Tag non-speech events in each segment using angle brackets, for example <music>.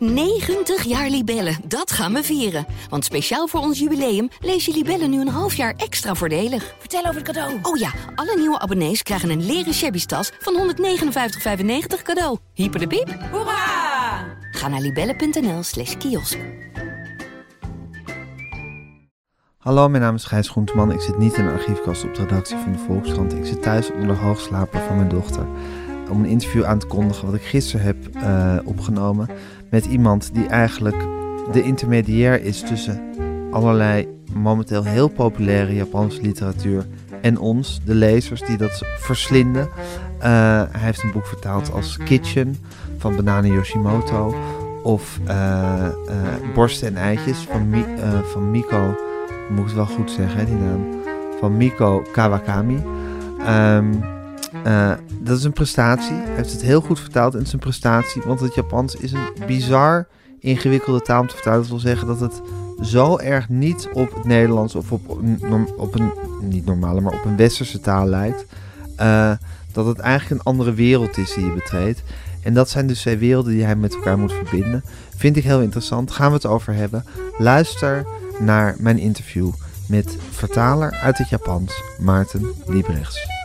90 jaar Libellen, dat gaan we vieren. Want speciaal voor ons jubileum lees je Libellen nu een half jaar extra voordelig. Vertel over het cadeau. Oh ja, alle nieuwe abonnees krijgen een leren shabby tas van 159,95 cadeau. Hyper de piep. Hoera! Ga naar libellen.nl slash kiosk. Hallo, mijn naam is Gijs Groenteman. Ik zit niet in de archiefkast op de redactie van de Volkskrant. Ik zit thuis onder de hoogslaper van mijn dochter. Om een interview aan te kondigen wat ik gisteren heb eh, opgenomen. Met iemand die eigenlijk de intermediair is tussen allerlei momenteel heel populaire Japanse literatuur. En ons, de lezers die dat verslinden. Eh, hij heeft een boek vertaald als Kitchen van Banana Yoshimoto. Of eh, eh, Borsten en Eitjes van, van Miko moet ik het wel goed zeggen, hè, die naam. Van Miko Kawakami. Ehm, eh, dat is een prestatie. Hij heeft het heel goed vertaald en het is een prestatie. Want het Japans is een bizar ingewikkelde taal om te vertalen. Dat wil zeggen dat het zo erg niet op het Nederlands of op een, op een niet normale, maar op een westerse taal lijkt. eh, dat het eigenlijk een andere wereld is die je betreedt. En dat zijn dus twee werelden die hij met elkaar moet verbinden. Vind ik heel interessant. Gaan we het over hebben. Luister naar mijn interview met vertaler uit het Japans, Maarten Liebrechts.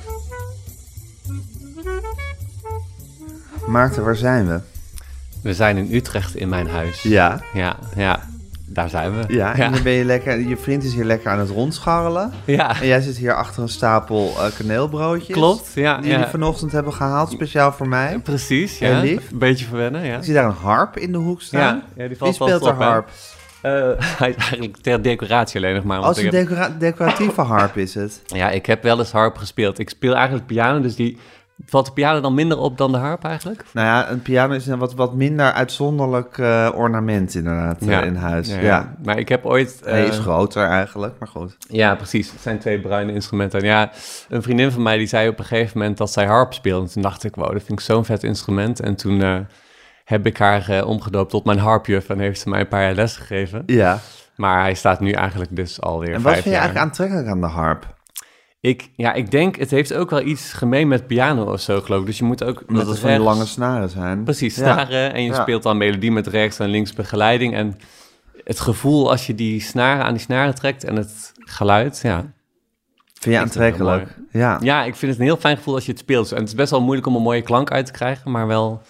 Maarten, waar zijn we? We zijn in Utrecht in mijn huis. Ja. Ja, ja. Daar zijn we. Ja, en ja. dan ben je lekker, je vriend is hier lekker aan het rondscharrelen. Ja, En jij zit hier achter een stapel eh, kaneelbroodjes. klopt. Ja, Die jullie ja. vanochtend hebben gehaald, speciaal voor mij. Precies, ja. lief. Een beetje verwennen, ja. Ik zie daar een harp in de hoek staan. Ja, ja, die Wie valt speelt er harp? Eh, <laughs> hij is eigenlijk ter decoratie alleen nog maar. Als een decora- decoratieve harp is het. Ja, ik heb wel eens harp gespeeld. Ik speel eigenlijk piano, dus die... Valt de piano dan minder op dan de harp eigenlijk? Nou ja, een piano is een wat, wat minder uitzonderlijk eh, ornament inderdaad eh, in huis. Ja, Maar ik heb ooit... Hij eh, is groter eigenlijk, maar goed. Ja, precies. Het zijn twee bruine instrumenten. En ja, een vriendin van mij die zei op een gegeven moment dat zij harp speelde. En toen dacht ik, wow, dat vind ik zo'n vet instrument. En toen eh, heb ik haar eh, omgedoopt tot mijn harpjuf en heeft ze mij een paar jaar les gegeven. Ja. Maar hij staat nu eigenlijk dus alweer En wat vind je eigenlijk aantrekkelijk aan de harp? Ik, ja, ik denk, het heeft ook wel iets gemeen met piano of zo, geloof ik. Dus je moet ook Omdat met het van die rechts- lange snaren zijn. Precies, Ja. snaren. En je Ja. speelt dan melodie met rechts en links begeleiding. En het gevoel als je die snaren aan die snaren trekt en het geluid, ja. Vind je Ik vind het aantrekkelijk? Ja. Ja, ik vind het een heel fijn gevoel als je het speelt. En het is best wel moeilijk om een mooie klank uit te krijgen, maar wel...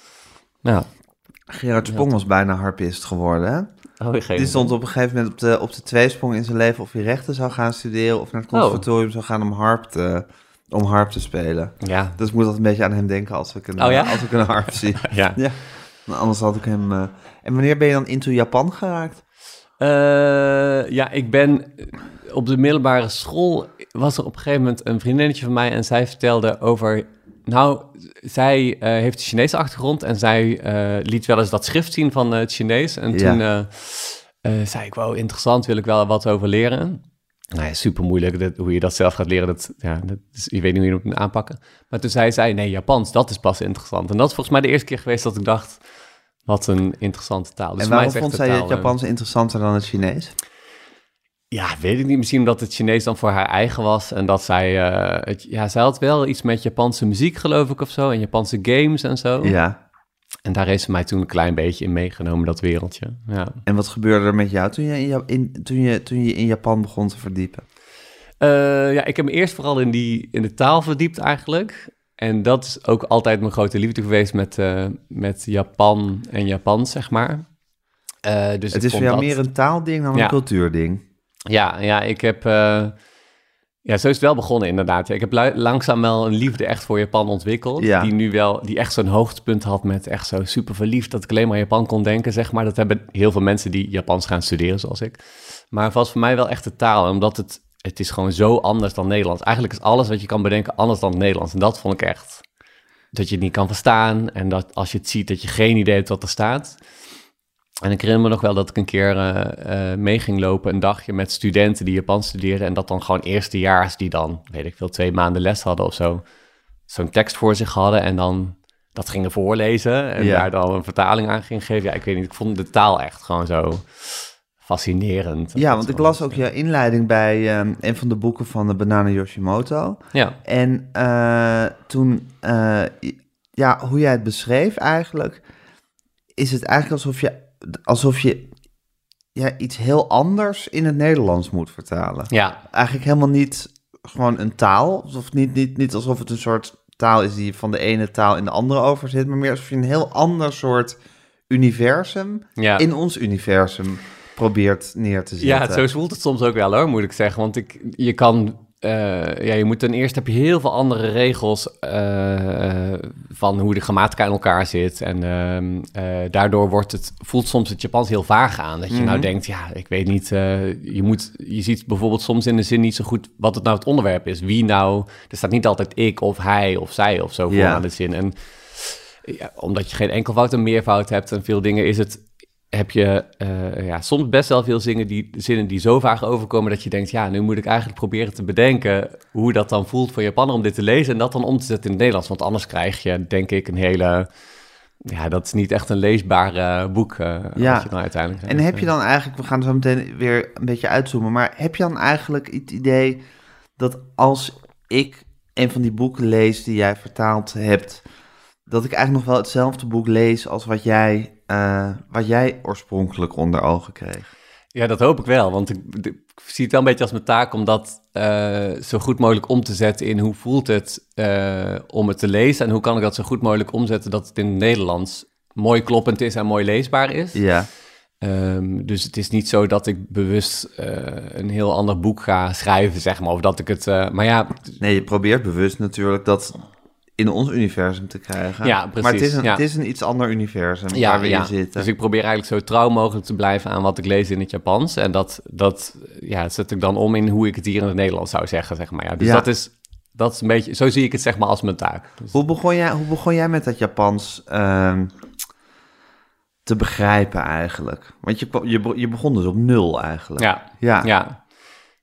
Gerard Spong was bijna harpist geworden, hè? Oh, Die idee. stond op een gegeven moment op de, op de tweesprong in zijn leven of hij rechten zou gaan studeren of naar het Oh. conservatorium zou gaan om harp te, om harp te spelen. Ja. Dus ik moet altijd een beetje aan hem denken als ik een, Oh ja? als een harp <laughs> zie. Ja. Ja. Anders had ik hem... eh, En wanneer ben je dan into Japan geraakt? Eh, ja, ik ben op de middelbare school was er op een gegeven moment een vriendinnetje van mij en zij vertelde over. Nou, zij eh, heeft een Chinese achtergrond en zij eh, liet wel eens dat schrift zien van eh, het Chinees. En Ja. toen zei ik, wow, interessant, wil ik wel wat over leren. Nou ja, super moeilijk dat, hoe je dat zelf gaat leren. Dat, ja, dat is, je weet niet hoe je het moet aanpakken. Maar toen zei zij, nee, Japans, dat is pas interessant. En dat is volgens mij de eerste keer geweest dat ik dacht, wat een interessante taal. Dus en waarom vond zij het Japans interessanter dan het Chinees? Ja, weet ik niet. Misschien omdat het Chinees dan voor haar eigen was. En dat zij... eh, het, ja, zij had wel iets met Japanse muziek, geloof ik, of zo. En Japanse games en zo. Ja. En daar heeft ze mij toen een klein beetje in meegenomen, dat wereldje. Ja. En wat gebeurde er met jou toen je in, in, toen je, toen je in Japan begon te verdiepen? Eh, ja, ik heb me eerst vooral in, die, in de taal verdiept eigenlijk. En dat is ook altijd mijn grote liefde geweest met, eh, met Japan en Japans, zeg maar. Dus het is voor jou dat- meer een taalding dan Ja. een cultuurding. Ja, ja, ik heb... eh, ja, zo is het wel begonnen inderdaad. Ik heb langzaam wel een liefde echt voor Japan ontwikkeld. Ja. Die nu wel, die echt zo'n hoogtepunt had met echt zo super verliefd... dat ik alleen maar Japan kon denken, zeg maar. Dat hebben heel veel mensen die Japans gaan studeren, zoals ik. Maar het was voor mij wel echt de taal, omdat het... Het is gewoon zo anders dan Nederlands. Eigenlijk is alles wat je kan bedenken anders dan Nederlands. En dat vond ik echt... Dat je het niet kan verstaan. En dat als je het ziet, dat je geen idee hebt wat er staat. En ik herinner me nog wel dat ik een keer eh, mee ging lopen een dagje met studenten die Japan studeerden. En dat dan gewoon eerstejaars die dan, weet ik veel, twee maanden les hadden of zo. Zo'n tekst voor zich hadden en dan dat gingen voorlezen. En Ja. daar dan een vertaling aan ging geven. Ja, ik weet niet, ik vond de taal echt gewoon zo fascinerend. Ja, want ik las ook je inleiding bij ehm, een van de boeken van de Banana Yoshimoto. Ja, En eh, toen, ja, hoe jij het beschreef eigenlijk, is het eigenlijk alsof je alsof je ja, iets heel anders in het Nederlands moet vertalen. Ja, Eigenlijk helemaal niet gewoon een taal, of niet, niet, niet alsof het een soort taal is die van de ene taal in de andere over zit, maar meer alsof je een heel ander soort universum ja. in ons universum probeert neer te zetten. Ja, zo voelt het soms ook wel hoor, moet ik zeggen. Want ik, je kan, ja, je moet ten eerste heb je heel veel andere regels eh, van hoe de grammatica in elkaar zit. En ehm, eh, daardoor wordt het, voelt soms het Japans heel vaag aan. Dat je nou denkt, ja, ik weet niet, eh, je moet, je ziet bijvoorbeeld soms in de zin niet zo goed wat het nou het onderwerp is. Wie nou, er staat niet altijd ik of hij of zij of zo voor Ja. aan de zin. En ja, omdat je geen enkelvoud en meervoud hebt en veel dingen, is het, heb je eh, ja, soms best wel veel zinnen die, zinnen die zo vaag overkomen dat je denkt, ja, nu moet ik eigenlijk proberen te bedenken hoe dat dan voelt voor Japaner om dit te lezen en dat dan om te zetten in het Nederlands. Want anders krijg je, denk ik, een hele, ja, dat is niet echt een leesbaar eh, boek eh Ja. je dan uiteindelijk En heb je dan eigenlijk, we gaan zo meteen weer een beetje uitzoomen, maar heb je dan eigenlijk het idee dat als ik een van die boeken lees die jij vertaald hebt, dat ik eigenlijk nog wel hetzelfde boek lees als wat jij, eh, wat jij oorspronkelijk onder ogen kreeg? Ja, dat hoop ik wel. Want ik, ik zie het wel een beetje als mijn taak om dat eh, zo goed mogelijk om te zetten in hoe voelt het eh, om het te lezen. En hoe kan ik dat zo goed mogelijk omzetten dat het in het Nederlands mooi kloppend is en mooi leesbaar is. Ja, Ehm, dus het is niet zo dat ik bewust een heel ander boek ga schrijven, zeg maar. Of dat ik het. maar ja, nee, je probeert bewust natuurlijk dat in ons universum te krijgen. Ja, precies, Maar het is een, ja. het is een iets ander universum ja, waar we ja. in zitten. Dus ik probeer eigenlijk zo trouw mogelijk te blijven aan wat ik lees in het Japans. En dat, dat ja, zet ik dan om in hoe ik het hier in het Nederlands zou zeggen, zeg maar. Ja, dus dat is. Dat is een beetje, zo zie ik het zeg maar als mijn taak. Dus- Hoe begon jij, hoe begon jij met dat Japans ehm, te begrijpen eigenlijk? Want je, je, je begon dus op nul eigenlijk. Ja, Ja. ja.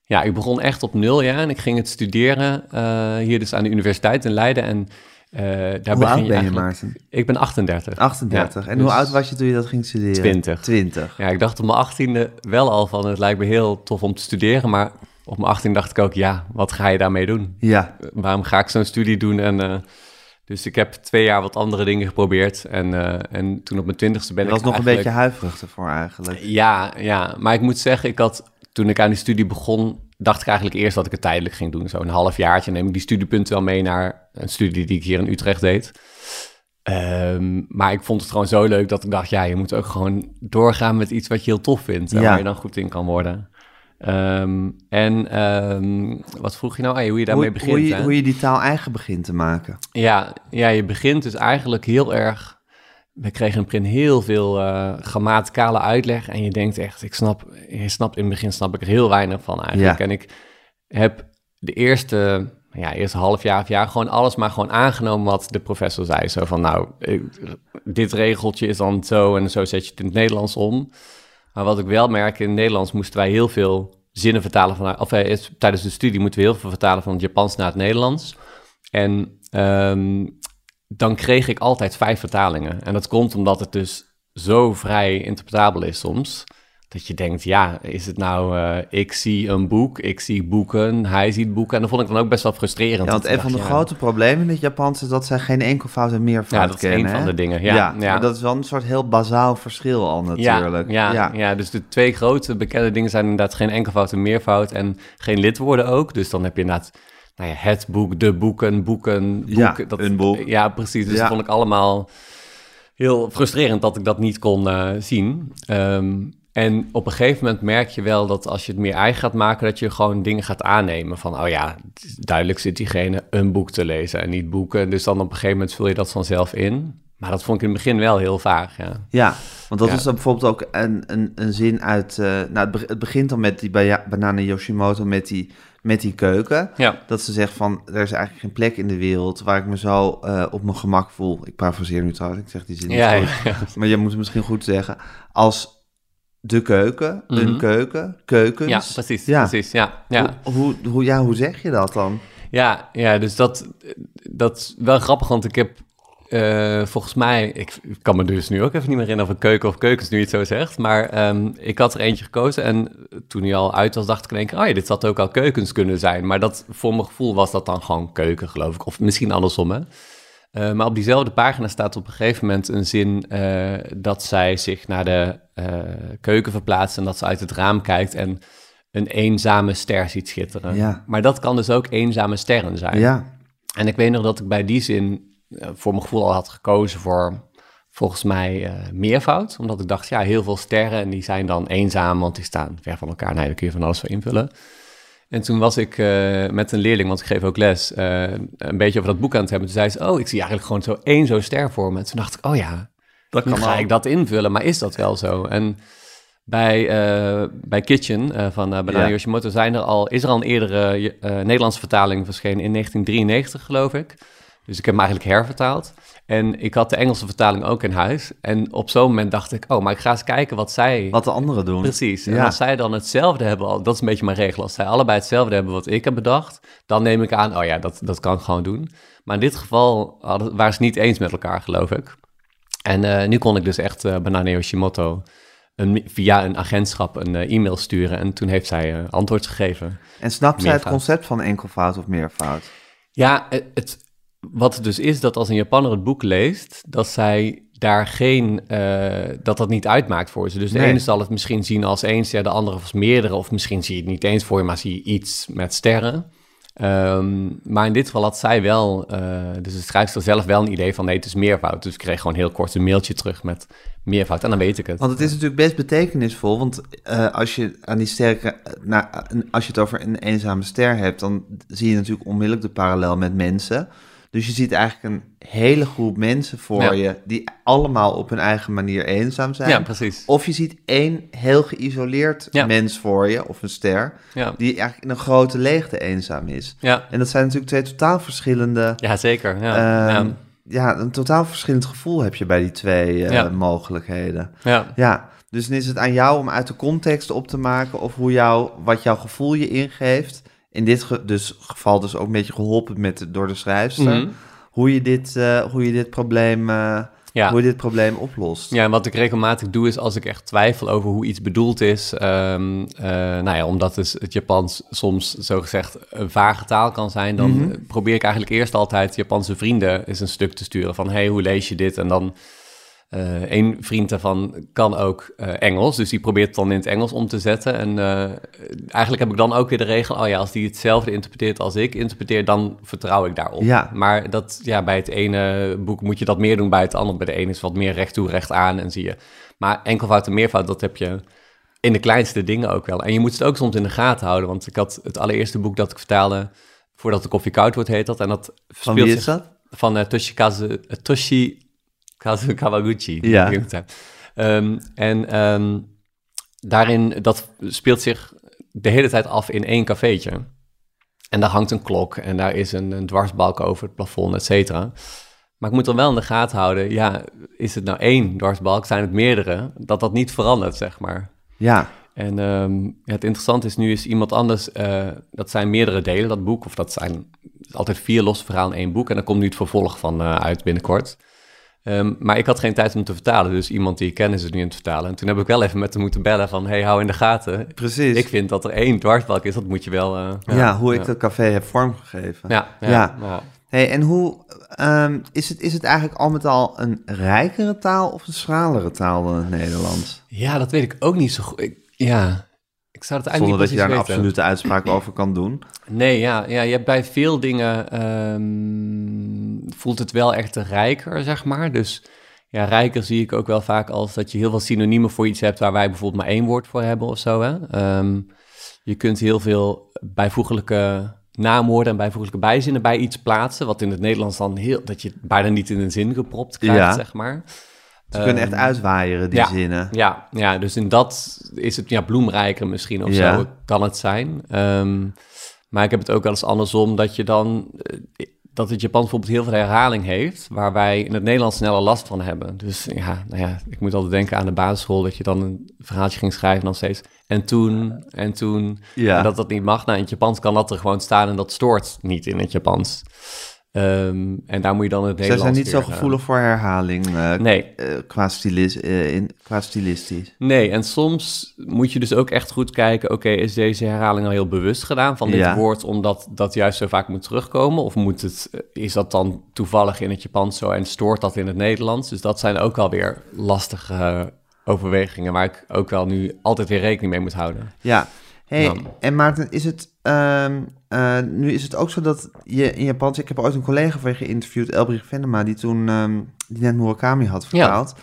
Ja, ik begon echt op nul, ja. En ik ging het studeren eh, hier dus aan de universiteit in Leiden. En eh, daar Hoe begin oud ben je, Maarten? Ik ben 38. 38. Ja, en dus- hoe oud was je toen je dat ging studeren? 20. 20. Ja, ik dacht op mijn achttiende wel al van het lijkt me heel tof om te studeren. Maar op mijn 18 dacht ik ook, ja, wat ga je daarmee doen? Ja. Waarom ga ik zo'n studie doen? En, eh, dus ik heb twee jaar wat andere dingen geprobeerd. En, en toen op mijn twintigste ben Je ik was nog een beetje huiverig ervoor eigenlijk. Ja, ja, maar ik moet zeggen, ik had, toen ik aan die studie begon, dacht ik eigenlijk eerst dat ik het tijdelijk ging doen. Zo'n half jaartje neem ik die studiepunten wel mee naar een studie die ik hier in Utrecht deed. Ehm, maar ik vond het gewoon zo leuk dat ik dacht, ja, je moet ook gewoon doorgaan met iets wat je heel tof vindt en Ja. waar je dan goed in kan worden. Ehm, en ehm, wat vroeg je nou? Ah, hoe je daarmee hoe, begint. hoe, je, hoe je die taal eigen begint te maken. Ja, ja, je begint dus eigenlijk heel erg. We kregen in het begin heel veel eh, grammaticale uitleg. En je denkt echt, ik snap, je snapt in het begin snap ik er heel weinig van eigenlijk. Ja. En ik heb de eerste, ja, eerste half jaar of jaar gewoon alles maar gewoon aangenomen wat de professor zei. Zo van, nou, ik- dit regeltje is dan zo en zo zet je het in het Nederlands om. Maar wat ik wel merk, in het Nederlands moesten wij heel veel zinnen vertalen van, of eh, tijdens de studie moeten we heel veel vertalen van het Japans naar het Nederlands. En ehm, dan kreeg ik altijd vijf vertalingen. En dat komt omdat het dus zo vrij interpretabel is soms. Dat je denkt, ja, is het nou, eh, ik zie een boek, ik zie boeken, hij ziet boeken. En dat vond ik dan ook best wel frustrerend. Ja, want een van de ja, grote problemen in het Japans is dat zij geen enkelvoud en meervoud Ja, dat is een van de dingen, ja, ja. dat is wel een soort heel bazaal verschil al natuurlijk. Ja, ja, ja. dus de twee grote bekende dingen zijn inderdaad geen enkelvoud en meervoud en geen lidwoorden ook. Dus dan heb je inderdaad nou ja, het boek, de boeken, boeken, Ja, dat, een boek. Ja, precies. Dus Ja. dat vond ik allemaal heel frustrerend dat ik dat niet kon eh, zien. Ehm, en op een gegeven moment merk je wel dat als je het meer eigen gaat maken, dat je gewoon dingen gaat aannemen. Van, oh ja, duidelijk zit diegene een boek te lezen en niet boeken. Dus dan op een gegeven moment vul je dat vanzelf in. Maar dat vond ik in het begin wel heel vaag, ja. Ja, want dat Ja. is dan bijvoorbeeld ook een, een, een zin uit... eh, nou, het, be- het begint dan met die Banana Yoshimoto, met die, met die keuken. Ja, Dat ze zegt van, er is eigenlijk geen plek in de wereld waar ik me zo eh, op mijn gemak voel. Ik parafraseer nu trouwens, ik zeg die zin niet ja, goed. ja, ja. Maar je moet het misschien goed zeggen. Als de keuken, een Mhm. keuken, keukens. Ja, precies. Ja. precies ja, ja. Hoe, hoe, hoe, ja, hoe zeg je dat dan? Ja, ja, dus dat, dat is wel grappig, want ik heb eh, volgens mij, ik, ik kan me dus nu ook even niet meer herinneren of een keuken of keukens nu het zo zegt, maar ehm, ik had er eentje gekozen en toen hij al uit was, dacht ik in één keer, oh ja, dit had ook al keukens kunnen zijn. Maar dat, voor mijn gevoel was dat dan gewoon keuken, geloof ik, of misschien andersom, hè. Eh, maar op diezelfde pagina staat op een gegeven moment een zin eh, dat zij zich naar de keuken verplaatst en dat ze uit het raam kijkt en een eenzame ster ziet schitteren. Ja. Maar dat kan dus ook eenzame sterren zijn. Ja, En ik weet nog dat ik bij die zin voor mijn gevoel al had gekozen voor volgens mij eh, meervoud. Omdat ik dacht, ja, heel veel sterren en die zijn dan eenzaam, want die staan ver van elkaar. Nee, daar kun je van alles voor invullen. En toen was ik eh, met een leerling, want ik geef ook les, eh, een beetje over dat boek aan het hebben. Toen zei ze, oh, ik zie eigenlijk gewoon zo één zo'n ster voor me. En toen dacht ik, oh ja, dat nu ga ik dat invullen, maar is dat wel zo? En bij, eh, bij Kitchen eh, van uh, Banana Ja. Yoshimoto zijn er al, is er al een eerdere eh, Nederlandse vertaling verschenen in 1993, geloof ik. Dus ik heb hem eigenlijk hervertaald. En ik had de Engelse vertaling ook in huis. En op zo'n moment dacht ik, oh, maar ik ga eens kijken wat zij... Wat de anderen doen. Precies. En Ja. als zij dan hetzelfde hebben, dat is een beetje mijn regel. Als zij allebei hetzelfde hebben wat ik heb bedacht, dan neem ik aan, oh ja, dat, dat kan ik gewoon doen. Maar in dit geval hadden, waren ze niet eens met elkaar, geloof ik. En eh, nu kon ik dus echt eh Banana Yoshimoto een, via een agentschap een eh, e-mail sturen. En toen heeft zij antwoord gegeven. En snapt zij het concept van enkelvoud of meervoud? Ja, het- wat het dus is, dat als een Japanner het boek leest, dat zij daar geen, eh, dat dat niet uitmaakt voor ze. Dus de Nee. ene zal het misschien zien als eens, ja, de andere als meerdere, of misschien zie je het niet eens voor je, maar zie je iets met sterren. Ehm, maar in dit geval had zij wel, eh, dus de schrijfster zelf wel een idee van nee, het is meervoud. Dus ik kreeg gewoon heel kort een mailtje terug met meervoud en dan weet ik het. Want het is natuurlijk best betekenisvol, want eh, als je aan die sterke, nou, als je het over een eenzame ster hebt, dan zie je natuurlijk onmiddellijk de parallel met mensen. Dus je ziet eigenlijk een hele groep mensen voor Ja. je die allemaal op hun eigen manier eenzaam zijn. Ja, precies. Of je ziet één heel geïsoleerd Ja. mens voor je, of een ster, Ja, die eigenlijk in een grote leegte eenzaam is. ja. En dat zijn natuurlijk twee totaal verschillende ja zeker. Ja. Ehm, ja. een totaal verschillend gevoel heb je bij die twee eh, mogelijkheden. ja. Ja, dus dan is het aan jou om uit de context op te maken of hoe jou, wat jouw gevoel je ingeeft. In dit ge- dus geval dus ook een beetje geholpen met, door de schrijfster. Mhm. Hoe je dit, eh, hoe je dit probleem, eh, Ja. hoe je dit probleem oplost. Ja, en wat ik regelmatig doe is als ik echt twijfel over hoe iets bedoeld is. ehm, eh, nou ja, omdat dus het Japans soms zogezegd een vage taal kan zijn, dan Mhm. probeer ik eigenlijk eerst altijd Japanse vrienden eens een stuk te sturen van hey, hoe lees je dit? En dan eh een vriend daarvan kan ook eh, Engels, dus die probeert het dan in het Engels om te zetten. En eh, eigenlijk heb ik dan ook weer de regel, oh ja, als die hetzelfde interpreteert als ik interpreteer, dan vertrouw ik daarop. Ja. Maar dat, ja, bij het ene boek moet je dat meer doen, bij het andere, bij de ene is wat meer recht toe, recht aan en zie je. Maar enkelvoud en meervoud, dat heb je in de kleinste dingen ook wel. En je moet het ook soms in de gaten houden, want ik had het allereerste boek dat ik vertaalde, voordat de koffie koud wordt, heet dat. En dat Van wie is dat? van eh, Toshikazu, eh, Toshikazu Kawaguchi. Ja. Ehm, en ehm, daarin, dat speelt zich de hele tijd af in één cafeetje. En daar hangt een klok en daar is een, een dwarsbalk over het plafond, et cetera. Maar ik moet dan wel in de gaten houden, ja, is het nou één dwarsbalk, zijn het meerdere? Dat dat niet verandert, zeg maar. Ja, En ehm, het interessante is, nu is iemand anders, eh, dat zijn meerdere delen, dat boek, of dat zijn altijd vier losse verhalen in één boek. En daar komt nu het vervolg van eh, uit binnenkort. Ehm, maar ik had geen tijd om te vertalen, dus iemand die ik ken is het nu aan het vertalen. En toen heb ik wel even met hem moeten bellen van, hey, hou in de gaten. precies. Ik vind dat er één dwarsbalk is, dat moet je wel... eh, ja, hoe ik dat café heb vormgegeven. Ja, ja, Ja. ja. Hey, en hoe ehm, is, het, is het eigenlijk al met al een rijkere taal of een schralere taal dan het Nederlands? Ja, dat weet ik ook niet zo goed. Ik- Ja, ik zou het eigenlijk Zonder dat je daar een absolute uitspraak over kan doen. <clears throat> Nee, ja, ja, je hebt bij veel dingen ehm, voelt het wel echt rijker, zeg maar. Dus ja, rijker zie ik ook wel vaak als dat je heel veel synoniemen voor iets hebt waar wij bijvoorbeeld maar één woord voor hebben of zo. Hè? Ehm, je kunt heel veel bijvoeglijke naamwoorden en bijvoeglijke bijzinnen bij iets plaatsen, wat in het Nederlands dan heel, dat je bijna niet in een zin gepropt krijgt, Ja. zeg maar. Ze kunnen echt Ehm, uitwaaieren, die ja. zinnen. Ja, ja, dus in dat is het ja, bloemrijker misschien of Ja. zo, kan het zijn. Ehm, maar ik heb het ook wel eens andersom, dat je dan... eh, dat het Japans bijvoorbeeld heel veel herhaling heeft, waar wij in het Nederlands sneller last van hebben. Dus ja, nou ja, ik moet altijd denken aan de basisschool, dat je dan een verhaaltje ging schrijven en dan steeds en toen, en toen, Ja. en dat dat niet mag. Nou, in het Japans kan dat er gewoon staan en dat stoort niet in het Japans. Ehm, en daar moet je dan het Zij Nederlands zijn niet zo gevoelig voor herhaling eh, Nee, eh, qua, stilis, eh, in, qua stilistisch. Nee, en soms moet je dus ook echt goed kijken, oké, is deze herhaling al heel bewust gedaan van dit Ja. woord, omdat dat juist zo vaak moet terugkomen? Of moet het, is dat dan toevallig in het Japans zo en stoort dat in het Nederlands? Dus dat zijn ook alweer lastige overwegingen waar ik ook wel nu altijd weer rekening mee moet houden. Ja. Hey, en Maarten, is het, ehm, eh, nu is het ook zo dat je in Japan... Ik heb ooit een collega van je geïnterviewd, Elbrich Venema... die toen ehm, die net Murakami had vertaald.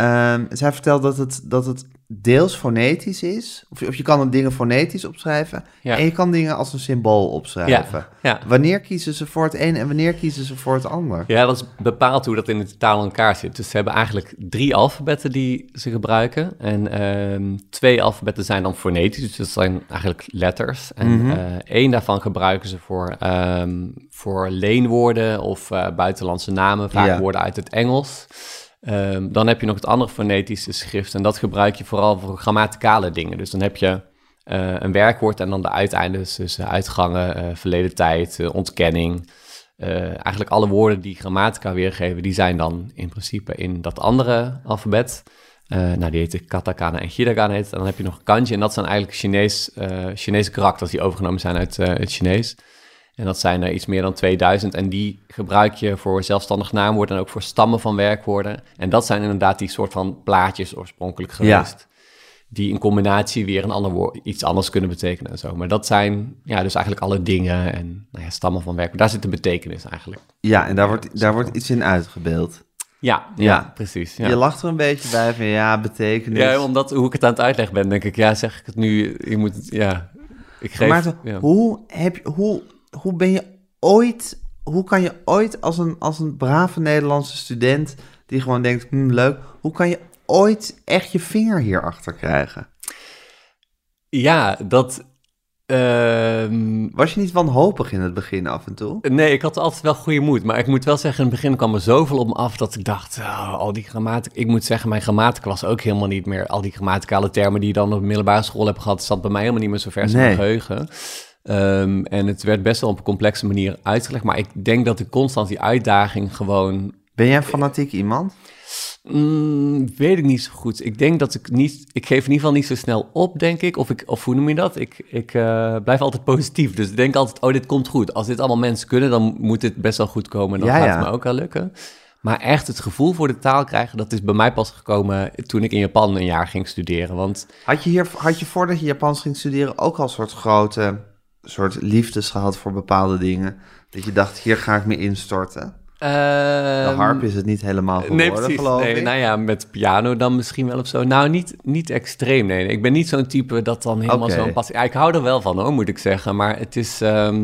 Ehm, zij vertelde dat het, dat het deels fonetisch is. Of, je- of je kan dingen fonetisch opschrijven. Ja. En je kan dingen als een symbool opschrijven. Ja. Wanneer kiezen ze voor het een en wanneer kiezen ze voor het ander? Ja, dat is bepaald hoe dat in de taal in elkaar zit. Dus ze hebben eigenlijk drie alfabetten die ze gebruiken. En ehm, twee alfabetten zijn dan fonetisch, dus dat zijn eigenlijk letters. En Mhm. eh, één daarvan gebruiken ze voor, ehm, voor leenwoorden of eh, buitenlandse namen, vaak woorden uit het Engels. Ehm, dan heb je nog het andere fonetische schrift en dat gebruik je vooral voor grammaticale dingen. Dus dan heb je eh, een werkwoord en dan de uiteindes, dus eh, uitgangen, eh, verleden tijd, ontkenning. Eigenlijk alle woorden die grammatica weergeven, die zijn dan in principe in dat andere alfabet. Nou, die heet katakana en hiragana. En dan heb je nog kanji en dat zijn eigenlijk Chinees, Chinese karakters die overgenomen zijn uit het Chinees. En dat zijn er iets meer dan 2000 en die gebruik je voor zelfstandig naamwoorden en ook voor stammen van werkwoorden. En dat zijn inderdaad die soort van plaatjes oorspronkelijk Ja. geweest. Die in combinatie weer een ander woord, iets anders kunnen betekenen en zo. Maar dat zijn ja, dus eigenlijk alle dingen en nou ja, stammen van werkwoorden. Daar zit de betekenis eigenlijk. Ja, en daar wordt, daar wordt iets in uitgebeeld. Ja, ja, Ja. precies. Ja. Je lacht er een beetje bij van ja, betekenis. Ja, omdat hoe ik het aan het uitleggen ben, denk ik, ja, zeg ik het nu, je moet, ja, ik geef, Maarten, hoe, heb je, hoe, hoe ben je ooit, hoe kan je ooit als een, als een brave Nederlandse student die gewoon denkt, hm, leuk, hoe kan je ooit echt je vinger hierachter krijgen? Ja, dat, ehm, Was je niet wanhopig in het begin af en toe? nee, ik had altijd wel goede moed, maar ik moet wel zeggen, in het begin kwam er zoveel op me af dat ik dacht, oh, al die grammatica, ik moet zeggen, mijn grammatica was ook helemaal niet meer, al die grammaticale termen die je dan op de middelbare school hebt gehad, zat bij mij helemaal niet meer zo ver in Nee. mijn geheugen. Ehm, en het werd best wel op een complexe manier uitgelegd, maar ik denk dat ik constant die uitdaging gewoon Ben jij een fanatiek iemand? Mm, weet ik niet zo goed. Ik denk dat ik niet... Ik geef in ieder geval niet zo snel op, denk ik. Of, ik, of hoe noem je dat? Ik, ik eh, blijf altijd positief. Dus ik denk altijd, oh, dit komt goed. Als dit allemaal mensen kunnen, dan moet dit best wel goed komen. En dan Ja, gaat ja. het me ook wel lukken. Maar echt het gevoel voor de taal krijgen, dat is bij mij pas gekomen toen ik in Japan een jaar ging studeren. Want Had je, hier, had je voordat je Japans ging studeren ook al soort grote soort liefdes gehad voor bepaalde dingen? Dat je dacht, hier ga ik me instorten. De harp is het niet helemaal geworden, Ehm, Nee, geloof Nee, ik. nou ja, met piano dan misschien wel of zo. Nou, niet, niet extreem, nee. Ik ben niet zo'n type dat dan helemaal zo'n passie... Ja, ik hou er wel van, hoor, moet ik zeggen. Maar het is... ehm,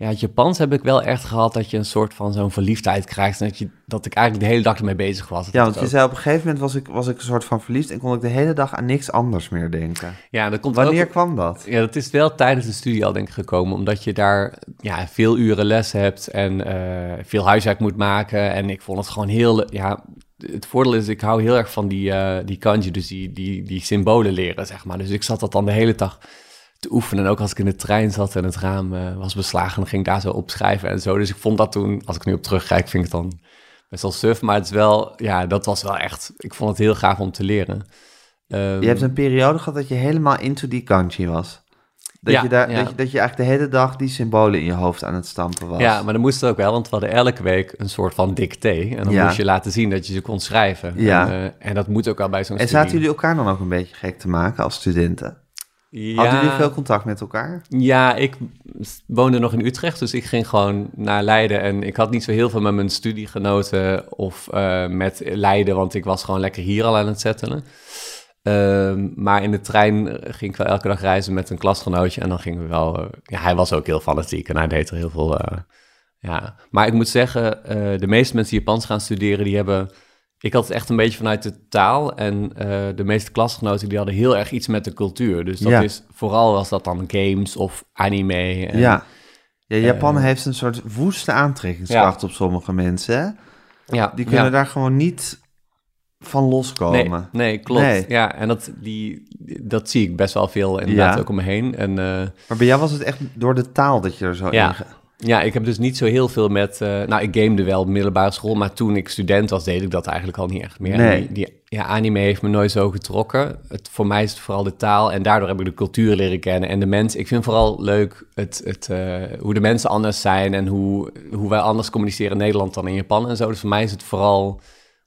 ja, het Japans heb ik wel echt gehad dat je een soort van zo'n verliefdheid krijgt. En dat, je, dat ik eigenlijk de hele dag ermee bezig was. Dat Ja, want je ook- zei op een gegeven moment was ik, was ik een soort van verliefd en kon ik de hele dag aan niks anders meer denken. ja, dat komt Wanneer ook- kwam dat? Ja, dat is wel tijdens de studie al denk ik gekomen, omdat je daar ja, veel uren les hebt en eh, veel huiswerk moet maken. En ik vond het gewoon heel, ja, het voordeel is, ik hou heel erg van die, eh, die kanji, dus die, die, die symbolen leren, zeg maar. Dus ik zat dat dan de hele dag te oefenen. En ook als ik in de trein zat en het raam eh, was beslagen, dan ging ik daar zo opschrijven en zo. Dus ik vond dat toen, als ik nu op terugkijk, vind ik het dan best wel suf. Maar het is wel, ja, dat was wel echt, ik vond het heel gaaf om te leren. Ehm, Je hebt een periode gehad dat je helemaal into die kanji was. Dat, Ja, je daar, ja. dat, je, dat je eigenlijk de hele dag die symbolen in je hoofd aan het stampen was. Ja, maar dat moest het ook wel, want we hadden elke week een soort van dicté. En dan Ja. moest je laten zien dat je ze kon schrijven. Ja. En, eh, en dat moet ook wel bij zo'n en studie. zaten jullie elkaar dan ook een beetje gek te maken als studenten? Ja, Hadden jullie veel contact met elkaar? Ja, ik woonde nog in Utrecht, dus ik ging gewoon naar Leiden. En ik had niet zo heel veel met mijn studiegenoten of eh, met Leiden, want ik was gewoon lekker hier al aan het settelen. Ehm, maar in de trein ging ik wel elke dag reizen met een klasgenootje. En dan gingen we wel... eh, ja, hij was ook heel fanatiek en hij deed er heel veel... eh, ja. Maar ik moet zeggen, de meeste mensen die Japans gaan studeren, die hebben... Ik had het echt een beetje vanuit de taal. En eh, de meeste klasgenoten, die hadden heel erg iets met de cultuur. Dus dat Ja. is vooral was dat dan games of anime. En, ja. Ja, Japan eh, heeft een soort woeste aantrekkingskracht op sommige mensen. Hè? ja, Die kunnen ja. daar gewoon niet van loskomen. nee, klopt. Nee. Ja, en dat, die, dat zie ik best wel veel inderdaad ook om me heen. En eh, Maar bij jou was het echt door de taal dat je er zo Ja. in... ja, ik heb dus niet zo heel veel met... eh, nou, ik gamede wel op middelbare school, maar toen ik student was, deed ik dat eigenlijk al niet echt meer. Nee. En Die, die, ja, anime heeft me nooit zo getrokken. Het, voor mij is het vooral de taal en daardoor heb ik de cultuur leren kennen. En de mensen, ik vind vooral leuk het, het, eh, hoe de mensen anders zijn en hoe, hoe wij anders communiceren in Nederland dan in Japan en zo. Dus voor mij is het vooral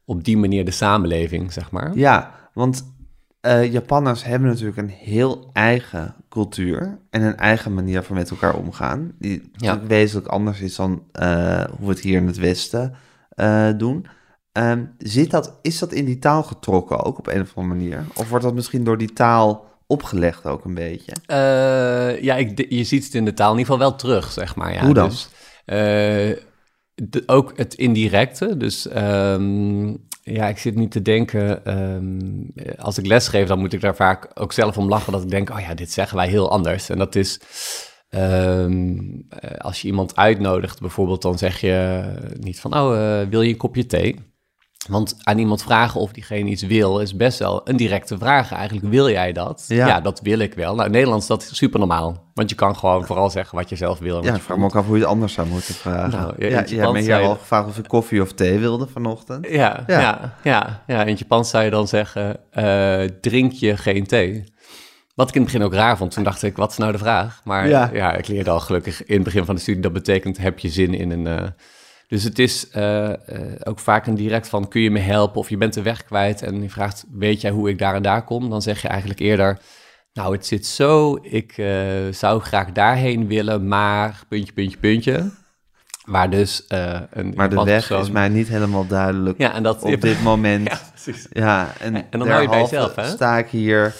op die manier de samenleving, zeg maar. Ja, want eh, Japanners hebben natuurlijk een heel eigen cultuur en een eigen manier van met elkaar omgaan. Die natuurlijk wezenlijk anders is dan eh, hoe we het hier in het Westen eh, doen. Ehm, zit dat, is dat in die taal getrokken ook op een of andere manier? Of wordt dat misschien door die taal opgelegd ook een beetje? ja, ik, je ziet het in de taal in ieder geval wel terug, zeg maar. Ja. Hoe dan? Dus, de, ook het indirecte, dus ehm, ja, ik zit nu te denken, ehm, als ik lesgeef, dan moet ik daar vaak ook zelf om lachen dat ik denk, oh ja, dit zeggen wij heel anders. En dat is, ehm, eh, als je iemand uitnodigt bijvoorbeeld, dan zeg je niet van, oh, uh, wil je een kopje thee? Want aan iemand vragen of diegene iets wil, is best wel een directe vraag. Eigenlijk, wil jij dat? Ja, dat wil ik wel. Nou, in Nederlands is dat super normaal. Want je kan gewoon vooral zeggen wat je zelf wil. Ja, ik vraag me ook af hoe je het anders zou moeten vragen. Nou, ja, ja, je hebt me hier al gevraagd of ik koffie of thee wilde vanochtend. Ja, ja. ja, ja, In het Japans zou je dan zeggen, uh, drink je geen thee? Wat ik in het begin ook raar vond. Toen dacht ik, wat is nou de vraag? Maar ja, ik leerde al gelukkig in het begin van de studie. Dat betekent, heb je zin in een... Uh, dus het is uh, uh, ook vaak een direct van, kun je me helpen? Of je bent de weg kwijt en je vraagt, weet jij hoe ik daar en daar kom? Dan zeg je eigenlijk eerder, nou, het zit zo, ik uh, zou graag daarheen willen, maar puntje, puntje, puntje. Waar dus een... Maar de weg is mij niet helemaal duidelijk ja, en dat, op dit moment. <laughs> ja. Ja, en, en dan hou je bij jezelf, hè? sta ik hier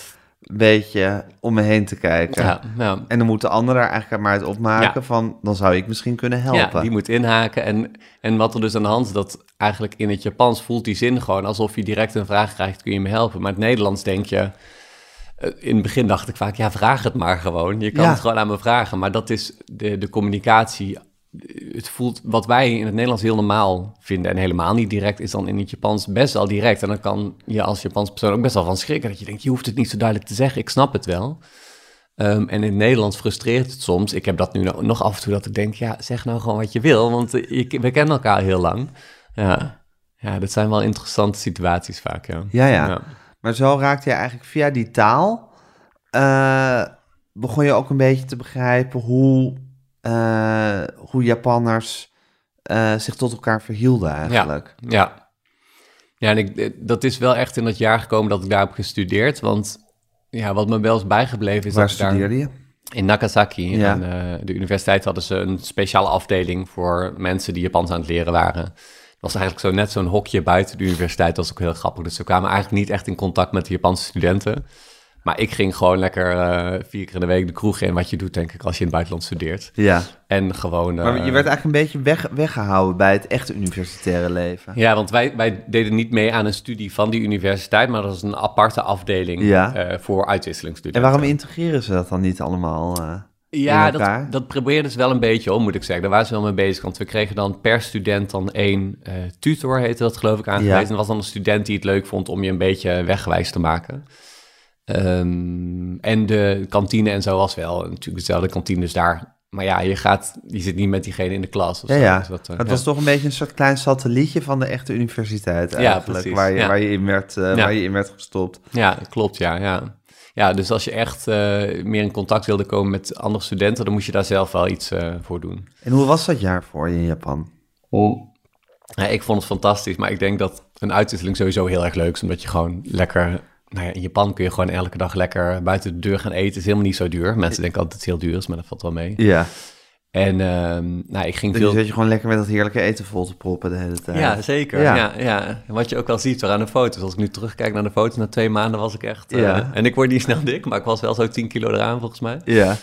beetje om me heen te kijken. Ja, ja. En dan moet de ander daar eigenlijk maar uit opmaken van, dan zou ik misschien kunnen helpen. Ja, die moet inhaken. En, en wat er dus aan de hand is, dat eigenlijk in het Japans voelt die zin gewoon alsof je direct een vraag krijgt, kun je me helpen? Maar in het Nederlands denk je, eh, in het begin dacht ik vaak, ja, vraag het maar gewoon. Je kan het gewoon aan me vragen. Maar dat is de, de communicatie het voelt wat wij in het Nederlands heel normaal vinden en helemaal niet direct, is dan in het Japans best wel direct. En dan kan je als Japans persoon ook best wel van schrikken. Dat je denkt, je hoeft het niet zo duidelijk te zeggen, ik snap het wel. Ehm, en in het Nederlands frustreert het soms. Ik heb dat nu nog af en toe dat ik denk, ja, zeg nou gewoon wat je wil, want we kennen elkaar heel lang. Ja. ja, dat zijn wel interessante situaties vaak, ja. Ja, ja. Maar zo raakte je eigenlijk via die taal, uh, begon je ook een beetje te begrijpen hoe uh, hoe Japanners uh, zich tot elkaar verhielden eigenlijk. Ja, ja. ja en ik, eh, dat is wel echt in dat jaar gekomen dat ik daar heb gestudeerd. Want ja, wat me wel is bijgebleven is Waar dat studeerde je? In Nagasaki. Ja. En, uh, de universiteit hadden ze een speciale afdeling voor mensen die Japans aan het leren waren. Het was eigenlijk zo net zo'n hokje buiten de universiteit. Dat was ook heel grappig. Dus ze kwamen eigenlijk niet echt in contact met de Japanse studenten. Maar ik ging gewoon lekker uh, vier keer in de week de kroeg in, wat je doet, denk ik, als je in het buitenland studeert. Ja. En gewoon... maar je eh, werd eigenlijk een beetje weg, weggehouden bij het echte universitaire leven. Ja, want wij, wij deden niet mee aan een studie van die universiteit, maar dat was een aparte afdeling ja. uh, voor uitwisselingsstudenten. En waarom integreren ze dat dan niet allemaal? ja, dat, dat probeerden ze wel een beetje om, moet ik zeggen. Daar waren ze wel mee bezig, want we kregen dan per student dan één tutor, heette dat geloof ik, aangewezen. Ja. En dat was dan een student die het leuk vond om je een beetje wegwijs te maken. Um, en de kantine en zo was wel natuurlijk dezelfde kantine, dus daar. Maar ja, je, gaat, je zit niet met diegene in de klas. ja, ja. Dus dat, uh, het was toch een beetje een soort klein satellietje van de echte universiteit eigenlijk. Ja. Waar je, waar je, in, werd, uh, waar je in werd gestopt. Ja, klopt, ja. ja. Ja, dus als je echt uh, meer in contact wilde komen met andere studenten, dan moest je daar zelf wel iets voor doen. En hoe was dat jaar voor je in Japan? Oh. Ja, ik vond het fantastisch, maar ik denk dat een uitwisseling sowieso heel erg leuk is, omdat je gewoon lekker nou ja, in Japan kun je gewoon elke dag lekker buiten de deur gaan eten. Is helemaal niet zo duur. Mensen denken altijd dat het heel duur is, maar dat valt wel mee. Ja. En uh, nou, ik ging dus veel... zit je gewoon lekker met dat heerlijke eten vol te proppen de hele tijd. Ja, zeker. Ja. Ja, Wat je ook al ziet aan de foto's. Als ik nu terugkijk naar de foto's, na twee maanden was ik echt... Uh, ja. En ik word niet snel dik, maar ik was wel zo 10 kilo eraan volgens mij. Ja.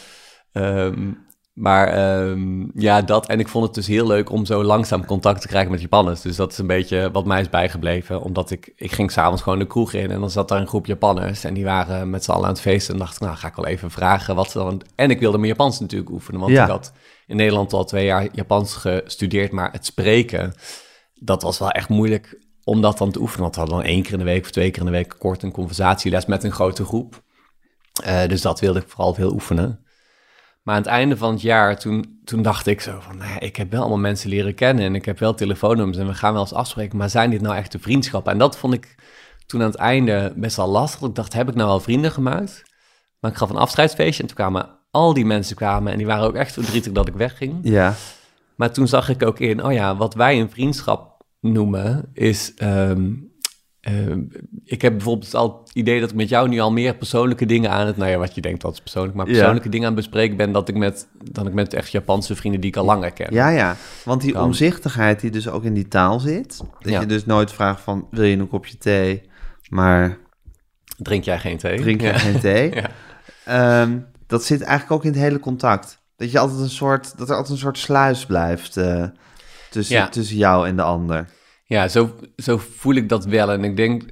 Um, maar um, ja, dat. En ik vond het dus heel leuk om zo langzaam contact te krijgen met Japanners. Dus dat is een beetje wat mij is bijgebleven. Omdat ik, ik ging s'avonds gewoon de kroeg in en dan zat daar een groep Japanners. En die waren met z'n allen aan het feesten. En dacht ik, nou ga ik wel even vragen wat ze dan... En ik wilde mijn Japans natuurlijk oefenen. Want ik had in Nederland al twee jaar Japans gestudeerd. Maar het spreken, dat was wel echt moeilijk om dat dan te oefenen. Want we hadden dan één keer in de week of twee keer in de week kort een conversatieles met een grote groep. Uh, dus dat wilde ik vooral veel oefenen. Maar aan het einde van het jaar, toen, toen dacht ik zo van, nou ik heb wel allemaal mensen leren kennen en ik heb wel telefoonnummers en we gaan wel eens afspreken, maar zijn dit nou echt de vriendschappen? En dat vond ik toen aan het einde best wel lastig. Ik dacht, heb ik nou wel vrienden gemaakt? Maar ik gaf een afscheidsfeestje en toen kwamen al die mensen kwamen en die waren ook echt verdrietig dat ik wegging. Ja. Maar toen zag ik ook in, oh ja, wat wij in vriendschap noemen, is... ehm, ehm, ik heb bijvoorbeeld al het idee dat ik met jou nu al meer persoonlijke dingen aan het... Nou ja, wat je denkt dat is persoonlijk, maar Ja. persoonlijke dingen aan het bespreken ben... Dat ik met, dan ik met echt Japanse vrienden die ik al langer ken. Ja, ja. Want die Kan. omzichtigheid die dus ook in die taal zit. Dat Ja. je dus nooit vraagt van, wil je een kopje thee? Maar Drink jij geen thee? drink je Ja. geen thee? <laughs> Ehm, dat zit eigenlijk ook in het hele contact. Dat, je altijd een soort, dat er altijd een soort sluis blijft eh, tussen, tussen jou en de ander. Ja, zo, zo voel ik dat wel. En ik denk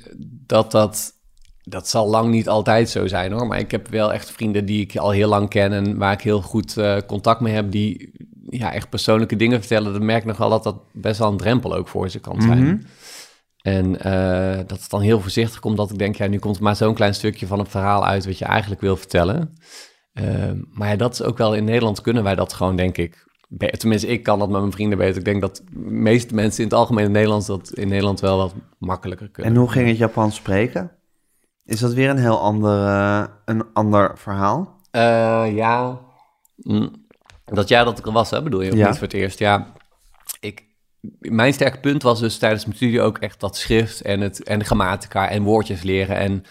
dat dat... Dat zal lang niet altijd zo zijn hoor. Maar ik heb wel echt vrienden die ik al heel lang ken... en waar ik heel goed eh, contact mee heb... die ja, echt persoonlijke dingen vertellen. Dan merk ik nog wel dat dat best wel een drempel ook voor ze kan zijn. Mhm. En eh, dat het dan heel voorzichtig komt... dat ik denk, ja, nu komt maar zo'n klein stukje van het verhaal uit... wat je eigenlijk wil vertellen. Ehm, maar ja, dat is ook wel... In Nederland kunnen wij dat gewoon, denk ik... Tenminste, ik kan dat met mijn vrienden beter. Ik denk dat de meeste mensen in het algemeen in Nederlands... dat in Nederland wel wat makkelijker kunnen. En hoe ging het Japans spreken? Is dat weer een heel ander, eh, een ander verhaal? Eh, ja. Mm. Dat jaar dat ik er was, hè, bedoel je? Ja. niet voor het eerst? Ja. Ik, mijn sterke punt was dus tijdens mijn studie ook echt dat schrift en, het, en de grammatica en woordjes leren en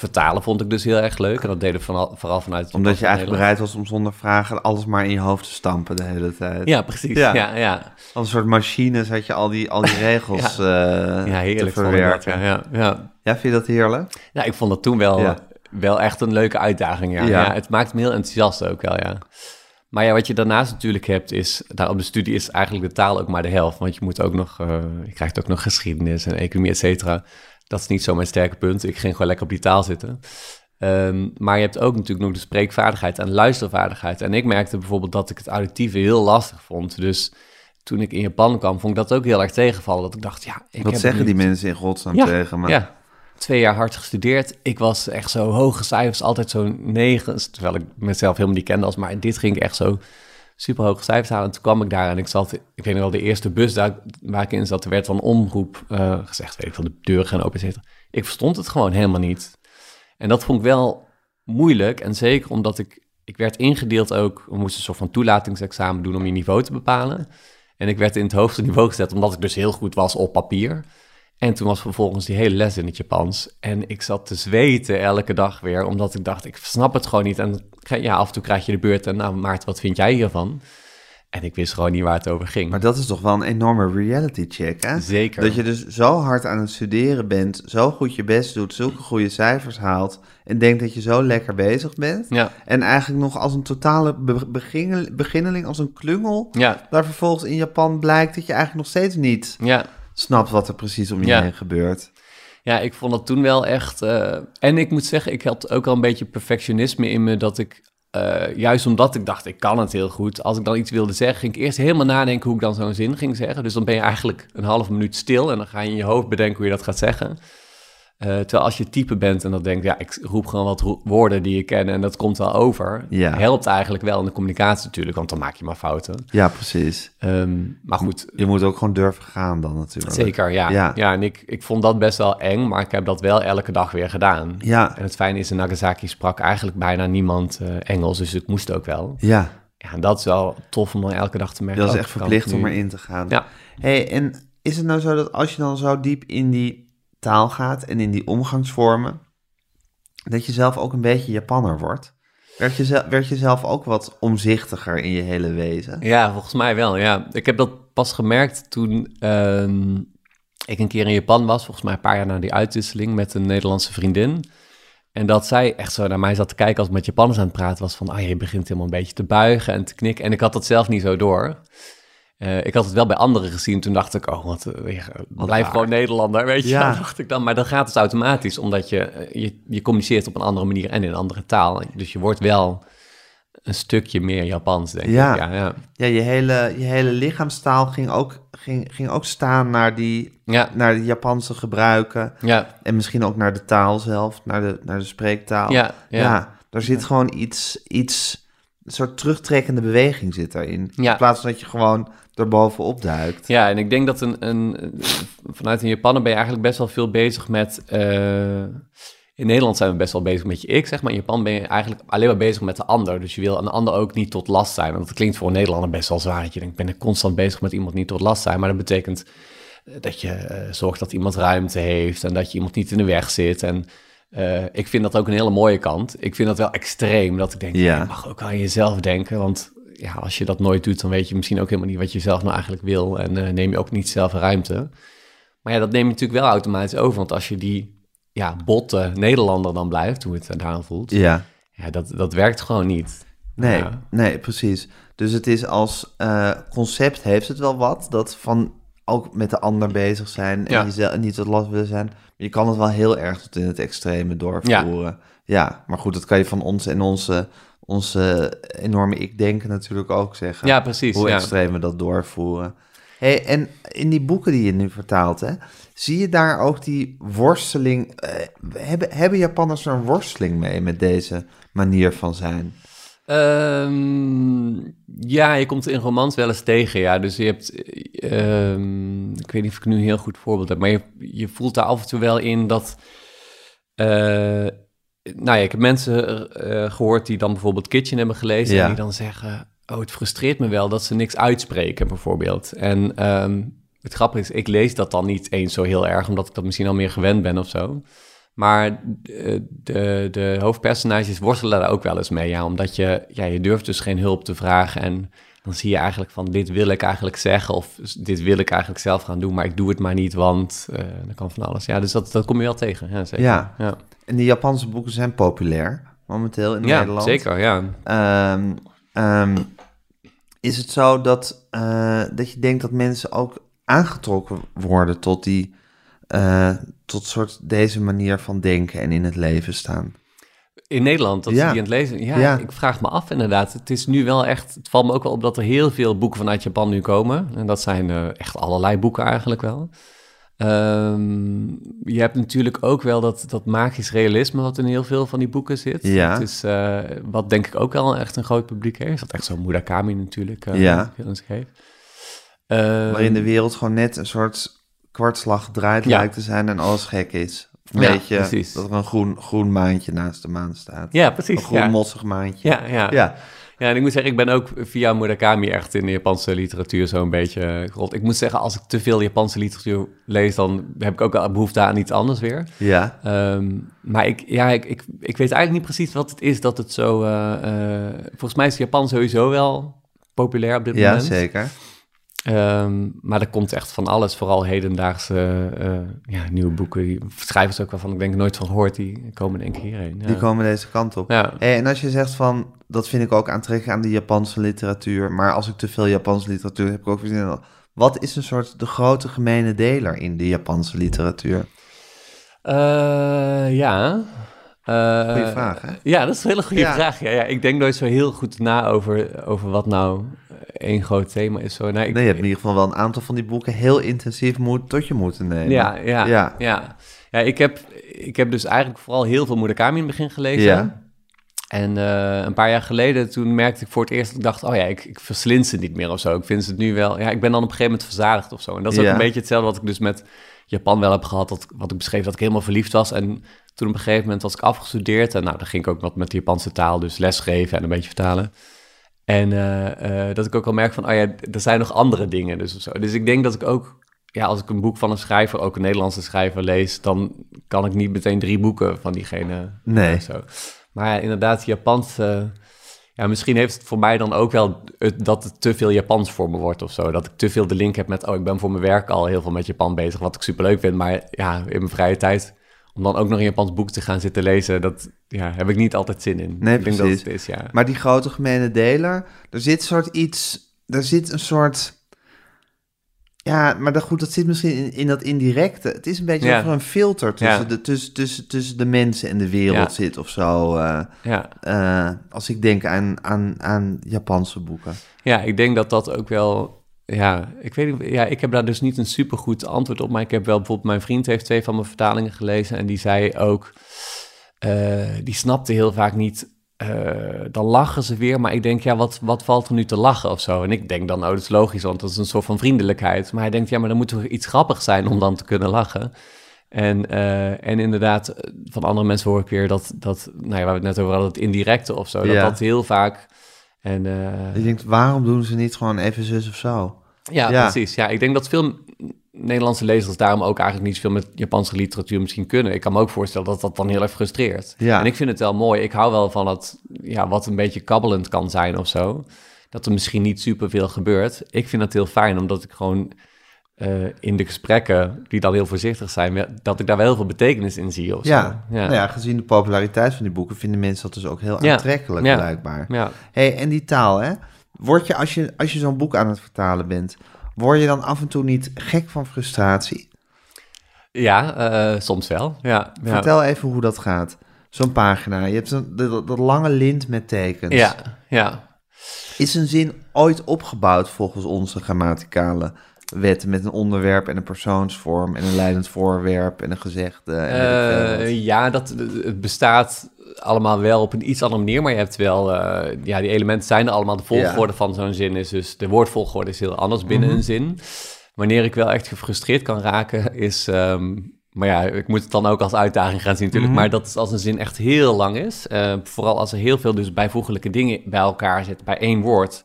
vertalen vond ik dus heel erg leuk. En dat deden we vooral, vooral vanuit... het Omdat je eigenlijk bereid was om zonder vragen alles maar in je hoofd te stampen de hele tijd. Ja, precies. Ja. Ja, ja. ja. Als een soort machine zat je al die, al die <laughs> regels eh heerlijk te dat, verwerken. Ja, ja, ja. Ja, vind je dat heerlijk? Ja, ik vond dat toen wel, Ja. wel echt een leuke uitdaging. Ja. Ja. Ja. het maakt me heel enthousiast ook wel, ja. Maar ja, wat je daarnaast natuurlijk hebt is... Nou, op de studie is eigenlijk de taal ook maar de helft. Want je moet ook nog... eh, je krijgt ook nog geschiedenis en economie, et cetera. Dat is niet zo mijn sterke punt. Ik ging gewoon lekker op die taal zitten. Ehm, maar je hebt ook natuurlijk nog de spreekvaardigheid en luistervaardigheid. En ik merkte bijvoorbeeld dat ik het auditieve heel lastig vond. Dus toen ik in Japan kwam, vond ik dat ook heel erg tegenvallen. Dat ik dacht, ja... Ik Wat heb zeggen die mensen in godsnaam ja, tegen me? Ja, twee jaar hard gestudeerd. Ik was echt zo hoge cijfers, altijd zo'n negen. Terwijl ik mezelf helemaal niet kende als, maar dit ging ik echt zo super hoge cijfers halen. En toen kwam ik daar en ik zat, ik weet nog wel, de eerste bus daar, waar ik in zat, er werd van omroep eh, gezegd, weet ik van de deuren gaan open zitten. Ik verstond het gewoon helemaal niet. En dat vond ik wel moeilijk. En zeker omdat ik, ik werd ingedeeld ook, we moesten een soort van toelatingsexamen doen om je niveau te bepalen. En ik werd in het hoogste niveau gezet, omdat ik dus heel goed was op papier. En toen was vervolgens die hele les in het Japans. En ik zat te zweten elke dag weer, omdat ik dacht, ik snap het gewoon niet. En ja, af en toe krijg je de beurt en nou Maarten, wat vind jij hiervan? En ik wist gewoon niet waar het over ging. Maar dat is toch wel een enorme reality check, hè? Zeker. Dat je dus zo hard aan het studeren bent, zo goed je best doet, zulke goede cijfers haalt en denkt dat je zo lekker bezig bent. Ja, En eigenlijk nog als een totale beginneling, als een klungel, ja, daar vervolgens in Japan blijkt dat je eigenlijk nog steeds niet ja. Snapt wat er precies om je Ja. heen gebeurt. Ja, ik vond dat toen wel echt. eh, en ik moet zeggen, ik had ook al een beetje perfectionisme in me. Dat ik, eh, juist omdat ik dacht, ik kan het heel goed. Als ik dan iets wilde zeggen, ging ik eerst helemaal nadenken hoe ik dan zo'n zin ging zeggen. Dus dan ben je eigenlijk een half minuut stil en dan ga je in je hoofd bedenken hoe je dat gaat zeggen. Eh, terwijl als je type bent en dat denkt, ja, ik roep gewoon wat woorden die je ken en dat komt wel over. Ja. Helpt eigenlijk wel in de communicatie natuurlijk, want dan maak je maar fouten. Ja, precies. Ehm, maar goed, Je moet ook gewoon durven gaan dan natuurlijk. Zeker, ja. Ja. Ja, en ik, ik vond dat best wel eng, maar ik heb dat wel elke dag weer gedaan. Ja, En het fijne is, in Nagasaki sprak eigenlijk bijna niemand eh, Engels, dus ik moest ook wel. ja. Ja, en dat is wel tof om dan elke dag te merken. dat is echt verplicht om erin te gaan. Ja. hey, en is het nou zo dat als je dan zo diep in die taal gaat en in die omgangsvormen, dat je zelf ook een beetje Japanner wordt? Werd je, zelf, werd je zelf ook wat omzichtiger in je hele wezen? Ja, volgens mij wel, ja. Ik heb dat pas gemerkt toen ehm, ik een keer in Japan was, volgens mij een paar jaar na die uitwisseling met een Nederlandse vriendin. En dat zij echt zo naar mij zat te kijken als ik met Japanners aan het praten was van, ah, je begint helemaal een beetje te buigen en te knikken. En ik had dat zelf niet zo door. Eh, ik had het wel bij anderen gezien. Toen dacht ik, oh, wat, eh, eh, blijf gewoon Nederlander, weet je. Ja. Dacht ik dan. Maar dan gaat het automatisch, omdat je, je, je communiceert op een andere manier en in een andere taal. Dus je wordt wel een stukje meer Japans, denk Ja. ik. Ja, ja. Ja, je hele, je hele lichaamstaal ging ook, ging, ging ook staan naar die, Ja, naar de Japanse gebruiken. ja, En misschien ook naar de taal zelf, naar de, naar de spreektaal. ja, ja. daar zit gewoon iets, iets, een soort terugtrekkende beweging zit daarin. Ja. In plaats van dat je gewoon erbovenop duikt. Ja, en ik denk dat een, een, vanuit een Japaner ben je eigenlijk best wel veel bezig met... eh, in Nederland zijn we best wel bezig met je ik, zeg maar. In Japan ben je eigenlijk alleen maar bezig met de ander. Dus je wil een ander ook niet tot last zijn. Want dat klinkt voor een Nederlander best wel zwaar. Dat je denkt, ik ben constant bezig met iemand niet tot last zijn. Maar dat betekent dat je eh, zorgt dat iemand ruimte heeft en dat je iemand niet in de weg zit. En eh, ik vind dat ook een hele mooie kant. Ik vind dat wel extreem, dat ik denk, Ja. je mag ook aan jezelf denken. Want ja, als je dat nooit doet, dan weet je misschien ook helemaal niet wat je zelf nou eigenlijk wil. En eh, neem je ook niet zelf ruimte. Maar ja, dat neem je natuurlijk wel automatisch over. Want als je die ja, botte Nederlander dan blijft, hoe het daaraan voelt, Ja. ja, dat, dat werkt gewoon niet. Nee, Ja. nee, precies. Dus het is als eh, concept heeft het wel wat, dat van ook met de ander bezig zijn en Ja. jezelf niet tot last willen zijn. Je kan het wel heel erg tot in het extreme doorvoeren. Ja, maar goed, dat kan je van ons en onze, onze enorme ik-denken natuurlijk ook zeggen. Ja, precies. Hoe ja. extreem we dat doorvoeren. Hey, en in die boeken die je nu vertaalt, hè, zie je daar ook die worsteling? eh, hebben, hebben Japanners er een worsteling mee met deze manier van zijn? Ehm, ja, je komt in romans wel eens tegen, ja. Dus je hebt, eh, ehm, ik weet niet of ik nu een heel goed voorbeeld heb, maar je, je voelt daar af en toe wel in dat, eh, nou ja, ik heb mensen eh, gehoord die dan bijvoorbeeld Kitchen hebben gelezen Ja. en die dan zeggen, oh, het frustreert me wel dat ze niks uitspreken, bijvoorbeeld. En ehm, het grappige is, ik lees dat dan niet eens zo heel erg, omdat ik dat misschien al meer gewend ben of zo. Maar eh, de, de hoofdpersonages worstelen daar ook wel eens mee, ja. Omdat je, ja, je durft dus geen hulp te vragen en dan zie je eigenlijk van, dit wil ik eigenlijk zeggen of dit wil ik eigenlijk zelf gaan doen, maar ik doe het maar niet, want dan kan van alles. Ja, dus dat, dat kom je wel tegen, ja, zeker. Ja. ja. En die Japanse boeken zijn populair momenteel in Ja, Nederland. zeker, ja. Ehm, ehm, is het zo dat, eh, dat je denkt dat mensen ook aangetrokken worden tot die, eh, tot soort deze manier van denken en in het leven staan? In Nederland, dat Ja. ze die aan het lezen. Ja, Ja. ik vraag me af inderdaad. Het is nu wel echt, het valt me ook wel op dat er heel veel boeken vanuit Japan nu komen. En dat zijn eh, echt allerlei boeken eigenlijk wel. Ehm, je hebt natuurlijk ook wel dat, dat magisch realisme wat in heel veel van die boeken zit. Ja. Het is, eh, wat denk ik ook wel echt een groot publiek heeft. Dat echt zo'n Murakami natuurlijk eh, Ja. veel in zich heeft. Ehm, Waarin de wereld gewoon net een soort kwartslag gedraaid Ja. lijkt te zijn en alles gek is. Een Ja, precies. dat er een groen, groen maantje naast de maan staat. Ja, precies. Een groen ja. mossig maantje. Ja, ja. Ja. Ja, en ik moet zeggen, ik ben ook via Murakami echt in de Japanse literatuur zo'n beetje eh, gerold. Ik moet zeggen, als ik te veel Japanse literatuur lees, dan heb ik ook behoefte aan iets anders weer. Ja. Ehm, maar ik, ja, ik, ik, ik weet eigenlijk niet precies wat het is dat het zo... eh, volgens mij is Japan sowieso wel populair op dit Ja, moment. zeker. Ehm, maar er komt echt van alles, vooral hedendaagse eh, ja, nieuwe boeken. Die schrijvers ook waarvan ik denk nooit van gehoord, die komen één keer hierheen. Ja. Die komen deze kant op. Ja. Hey, en als je zegt van, dat vind ik ook aantrekkelijk aan de Japanse literatuur, maar als ik te veel Japanse literatuur heb, heb ik ook weer. Wat is een soort de grote gemene deler in de Japanse literatuur? Eh, ja. Goeie vraag, hè? Ja, dat is een hele goede Ja. vraag. Ja, ja, ik denk nooit zo heel goed na over, over wat nou één groot thema is. Zo. Nee, ik, Nee, je hebt in ieder geval wel een aantal van die boeken heel intensief moet, tot je moeten nemen. ja, ja, Ja. ja. ja. ik, heb, ik heb dus eigenlijk vooral heel veel Murakami in het begin gelezen. Ja. En eh, een paar jaar geleden, toen merkte ik voor het eerst dat ik dacht, oh ja, ik, ik verslind ze niet meer of zo. Ik vind ze het nu wel, ja, ik ben dan op een gegeven moment verzadigd of zo. En dat is ook Ja. een beetje hetzelfde wat ik dus met Japan wel heb gehad, dat, wat ik beschreef, dat ik helemaal verliefd was. En toen op een gegeven moment was ik afgestudeerd en nou, dan ging ik ook wat met de Japanse taal, dus lesgeven en een beetje vertalen. En eh, eh, dat ik ook al merk van, oh ja, er zijn nog andere dingen dus of zo. Dus ik denk dat ik ook, ja, als ik een boek van een schrijver, ook een Nederlandse schrijver lees, dan kan ik niet meteen drie boeken van diegene Nee. of zo. Maar ja, inderdaad, Japans. eh, ja, misschien heeft het voor mij dan ook wel het, dat het te veel Japans voor me wordt of zo. Dat ik te veel de link heb met, oh, ik ben voor mijn werk al heel veel met Japan bezig, wat ik superleuk vind. Maar ja, in mijn vrije tijd, om dan ook nog een Japans boek te gaan zitten lezen, dat ja, heb ik niet altijd zin in. Nee, ik denk dat precies. het is, ja. Maar die grote gemene deler, er zit soort iets, er zit een soort, ja, maar dat, goed, dat zit misschien in, in dat indirecte. Het is een beetje Ja. er een filter tussen, Ja. de, tussen, tussen, tussen de mensen en de wereld Ja. zit of zo. eh, ja. eh, als ik denk aan, aan, aan Japanse boeken. Ja, ik denk dat dat ook wel. Ja, ik weet niet. Ja, ik heb daar dus niet een supergoed antwoord op. Maar ik heb wel bijvoorbeeld. Mijn vriend heeft twee van mijn vertalingen gelezen. En die zei ook. eh, die snapte heel vaak niet. eh, dan lachen ze weer. Maar ik denk, ja, wat, wat valt er nu te lachen of zo? En ik denk dan, oh, dat is logisch, want dat is een soort van vriendelijkheid. Maar hij denkt, ja, maar dan moet er iets grappigs zijn om dan te kunnen lachen. En, eh, en inderdaad, van andere mensen hoor ik weer dat, dat nou ja, waar we het net over hadden, het indirecte of zo, dat Ja. dat heel vaak. En, Je denkt, waarom doen ze niet gewoon even zus of zo? Ja, Ja. precies. Ja, ik denk dat veel Nederlandse lezers daarom ook eigenlijk niet zoveel met Japanse literatuur misschien kunnen. Ik kan me ook voorstellen dat dat dan heel erg frustreert. Ja. En ik vind het wel mooi. Ik hou wel van het, ja, wat een beetje kabbelend kan zijn of zo. Dat er misschien niet superveel gebeurt. Ik vind dat heel fijn, omdat ik gewoon eh, in de gesprekken, die dan heel voorzichtig zijn, dat ik daar wel heel veel betekenis in zie. Of Ja. zo. Ja. Nou ja, gezien de populariteit van die boeken vinden mensen dat dus ook heel aantrekkelijk Ja. blijkbaar. ja. hey, en die taal, hè? Word je als je, als je zo'n boek aan het vertalen bent, word je dan af en toe niet gek van frustratie? Ja, eh, soms wel. Ja, ja. Vertel even hoe dat gaat. Zo'n pagina. Je hebt een, dat, dat lange lint met tekens. Ja, ja. Is een zin ooit opgebouwd volgens onze grammaticale wetten met een onderwerp en een persoonsvorm en een leidend voorwerp en een gezegde? En? Eh, ja, dat, het bestaat allemaal wel op een iets andere manier, maar je hebt wel, eh, ja, die elementen zijn er allemaal. De volgorde van zo'n zin is dus, de woordvolgorde is heel anders binnen Mhm. een zin. Wanneer ik wel echt gefrustreerd kan raken, is, ehm, maar ja, ik moet het dan ook als uitdaging gaan zien natuurlijk, Mhm. maar dat is als een zin echt heel lang is. Eh, vooral als er heel veel dus bijvoeglijke dingen bij elkaar zitten, bij één woord.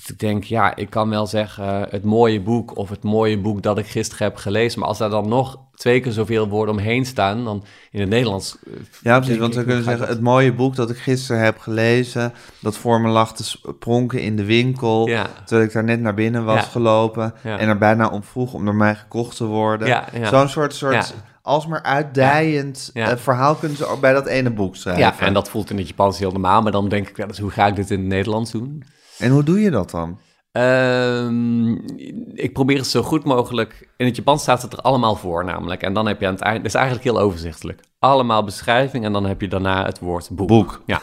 Dat ik denk, ja, ik kan wel zeggen het mooie boek of het mooie boek dat ik gisteren heb gelezen. Maar als daar dan nog twee keer zoveel woorden omheen staan, dan in het Nederlands. eh, Ja, precies. Want we kunnen zeggen, het mooie boek dat ik gisteren heb gelezen, dat voor me lag te pronken in de winkel, Ja. terwijl ik daar net naar binnen was Ja. gelopen Ja. en er bijna om vroeg om door mij gekocht te worden. Zo'n soort, soort alsmaar uitdijend Ja. eh, verhaal kunnen ze ook bij dat ene boek schrijven. Ja, en dat voelt in het Japans heel normaal, maar dan denk ik wel eens, hoe ga ik dit in het Nederlands doen? En hoe doe je dat dan? Ehm, ik probeer het zo goed mogelijk. In het Japans staat het er allemaal voor, namelijk. En dan heb je aan het eind. Het is eigenlijk heel overzichtelijk. Allemaal beschrijving en dan heb je daarna het woord boek. Boek. Ja.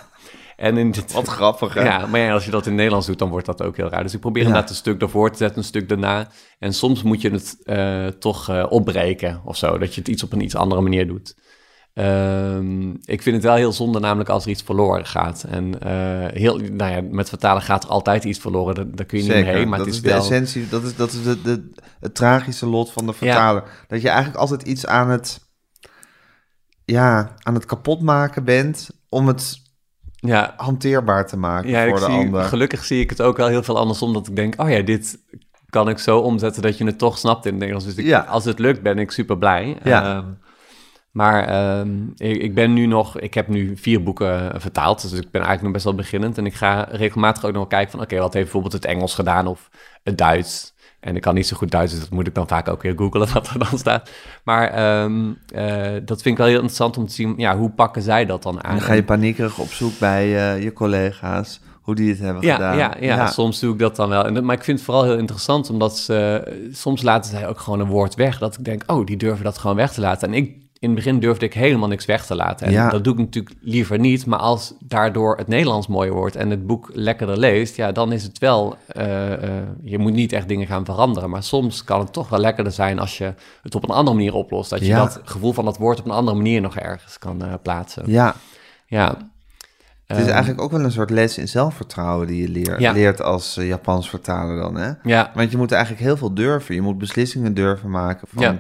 En in <laughs> dit, Wat grappig, hè? Ja, maar ja, als je dat in Nederlands doet, dan wordt dat ook heel raar. Dus ik probeer Ja. inderdaad een stuk daarvoor te zetten, een stuk daarna. En soms moet je het eh, toch eh, opbreken of zo, dat je het iets op een iets andere manier doet. Ehm, ik vind het wel heel zonde, namelijk als er iets verloren gaat. En eh, heel, nou ja, met vertalen gaat er altijd iets verloren, daar, daar kun je niet Zeker, omheen. Maar dat het is de wel... essentie, dat is, dat is de, de, het tragische lot van de vertaler. Dat je eigenlijk altijd iets aan het, ja, aan het kapotmaken bent om het Ja, hanteerbaar te maken ja voor de zie, ander. gelukkig zie ik het ook wel heel veel andersom, dat ik denk, oh ja, dit kan ik zo omzetten dat je het toch snapt in het Nederlands. Dus ik- Ja. als het lukt, ben ik super blij. Ja. Ehm, maar ehm, ik, ik ben nu nog, ik heb nu vier boeken eh, vertaald, dus ik ben eigenlijk nog best wel beginnend. En ik ga regelmatig ook nog kijken van, oké, wat heeft bijvoorbeeld het Engels gedaan of het Duits? En ik kan niet zo goed Duits, dus dat moet ik dan vaak ook weer googlen <laughs> wat er dan staat. Maar ehm, eh, dat vind ik wel heel interessant om te zien, ja, hoe pakken zij dat dan aan? Dan ga je paniekerig op zoek bij eh, je collega's, hoe die het hebben Ja, gedaan. ja, ja, soms doe ik dat dan wel. En, dat- maar ik vind het vooral heel interessant, omdat ze, soms laten zij ook gewoon een woord weg. Dat ik denk, oh, die durven dat gewoon weg te laten. En ik, in het begin durfde ik helemaal niks weg te laten. En Ja. dat doe ik natuurlijk liever niet. Maar als daardoor het Nederlands mooier wordt en het boek lekkerder leest, ja, dan is het wel, eh, eh, je moet niet echt dingen gaan veranderen. Maar soms kan het toch wel lekkerder zijn als je het op een andere manier oplost. Dat je Ja. dat gevoel van dat woord op een andere manier nog ergens kan eh, plaatsen. Ja, Ja. het is Ehm, eigenlijk ook wel een soort les in zelfvertrouwen die je leert, Ja. leert als Japans vertaler dan, hè? Ja, Want je moet eigenlijk heel veel durven. Je moet beslissingen durven maken van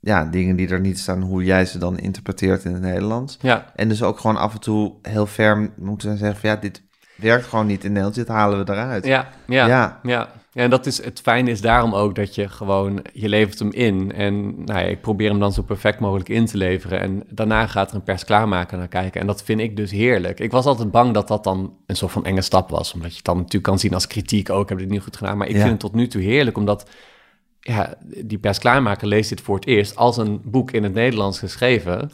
ja. Dingen die er niet staan, hoe jij ze dan interpreteert in het Nederlands. ja, En dus ook gewoon af en toe heel ferm moeten zeggen van ja, dit werkt gewoon niet in Nederlands, dit halen we eruit. Ja, ja, Ja. ja. en dat is, het fijne is daarom ook dat je gewoon, je levert hem in. En nou ja, ik probeer hem dan zo perfect mogelijk in te leveren. En daarna gaat er een persklaarmaker naar kijken. En dat vind ik dus heerlijk. Ik was altijd bang dat dat dan een soort van enge stap was. Omdat je het dan natuurlijk kan zien als kritiek. Ook, heb ik dit niet goed gedaan. Maar ik Ja. vind het tot nu toe heerlijk, omdat ja, die persklaarmaker leest dit voor het eerst als een boek in het Nederlands geschreven.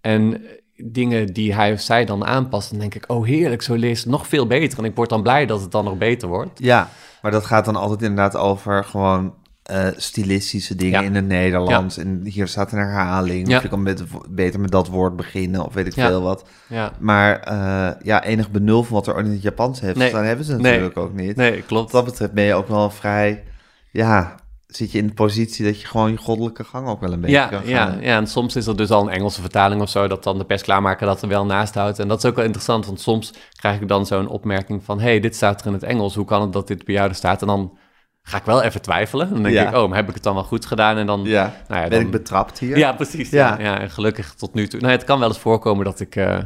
En dingen die hij of zij dan aanpast, dan denk ik, oh heerlijk, zo leest het nog veel beter. En ik word dan blij dat het dan nog beter wordt. Ja, maar dat gaat dan altijd inderdaad over gewoon eh, stilistische dingen Ja. in het Nederlands. En hier staat een herhaling. Ja. Of je kan met, beter met dat woord beginnen of weet ik veel wat. Ja, Maar eh, ja, enig benul van wat er in het Japans heeft Nee. staan, hebben ze Nee. natuurlijk ook niet. nee, Wat klopt. dat betreft ben je ook wel vrij, ja, zit je in de positie dat je gewoon je goddelijke gang ook wel een beetje Ja, kan ja, gaan. ja, en soms is er dus al een Engelse vertaling of zo, dat dan de persklaarmaker dat er wel naast houdt. En dat is ook wel interessant, want soms krijg ik dan zo'n opmerking van, hey, dit staat er in het Engels, hoe kan het dat dit bij jou er staat? En dan ga ik wel even twijfelen. Dan denk Ja. ik, oh, maar heb ik het dan wel goed gedaan? En dan, Ja, nou ja, ben dan- ik betrapt hier? Ja, precies. Ja. Ja. Ja. en gelukkig tot nu toe. Nou, het kan wel eens voorkomen dat ik, eh,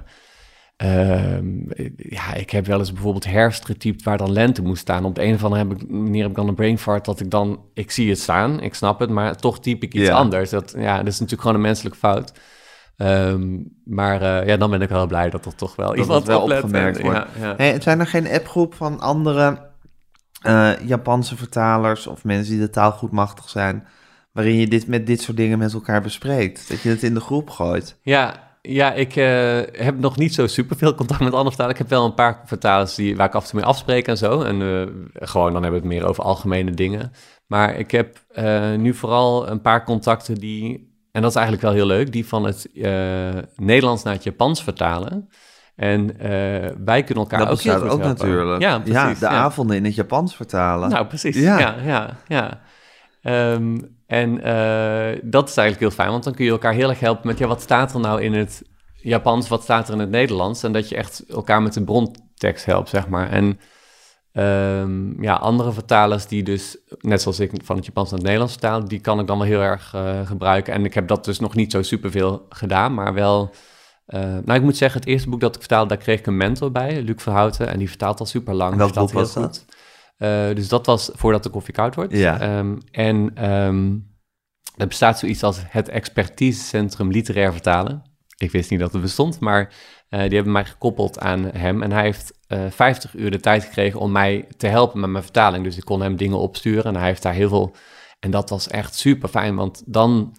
Ehm, ja, ik heb wel eens bijvoorbeeld herfst getypt waar dan lente moest staan. Op de een of andere heb ik, manier heb ik dan een brain fart dat ik dan... Ik zie het staan, ik snap het, maar toch typ ik iets Ja. anders. Dat, ja, dat is natuurlijk gewoon een menselijke fout. Ehm, maar eh, ja, dan ben ik wel blij dat er toch wel Dat iemand het wel oplet. opgemerkt En- wordt. Ja, ja. Hey, en zijn er geen appgroep van andere eh, Japanse vertalers of mensen die de taal goed machtig zijn, waarin je dit met dit soort dingen met elkaar bespreekt? Dat je het in de groep gooit? Ja, ja ik eh, heb nog niet zo superveel contact met andere vertalers. Ik heb wel een paar vertalers die, waar ik af en toe mee afspreek en zo. En eh, gewoon dan hebben we het meer over algemene dingen. Maar ik heb eh, nu vooral een paar contacten die... En dat is eigenlijk wel heel leuk. Die van het Nederlands naar het Japans vertalen. En wij kunnen elkaar dat ook heel goed ook helpen. natuurlijk. Ja, precies. de avonden in het Japans vertalen. Nou, precies. Ja. Ja, ja, ja. Ehm, en eh, dat is eigenlijk heel fijn, want dan kun je elkaar heel erg helpen met... ja, wat staat er nou in het Japans, wat staat er in het Nederlands? En dat je echt elkaar met de brontekst helpt, zeg maar. En ehm, ja, andere vertalers die dus, net zoals ik van het Japans naar het Nederlands vertaal... die kan ik dan wel heel erg eh, gebruiken. En ik heb dat dus nog niet zo superveel gedaan, maar wel... eh, nou, ik moet zeggen, het eerste boek dat ik vertaalde, daar kreeg ik een mentor bij, Luc Verhouten. En die vertaalt al super lang. En welk vertaalt boek was dat? Eh, dus dat was voordat de koffie koud wordt. Ja. Ehm, en ehm, er bestaat zoiets als het expertisecentrum literair vertalen. Ik wist niet dat het bestond, maar eh, die hebben mij gekoppeld aan hem. En hij heeft eh 50 uur de tijd gekregen om mij te helpen met mijn vertaling. Dus ik kon hem dingen opsturen en hij heeft daar heel veel... En dat was echt super fijn, want dan...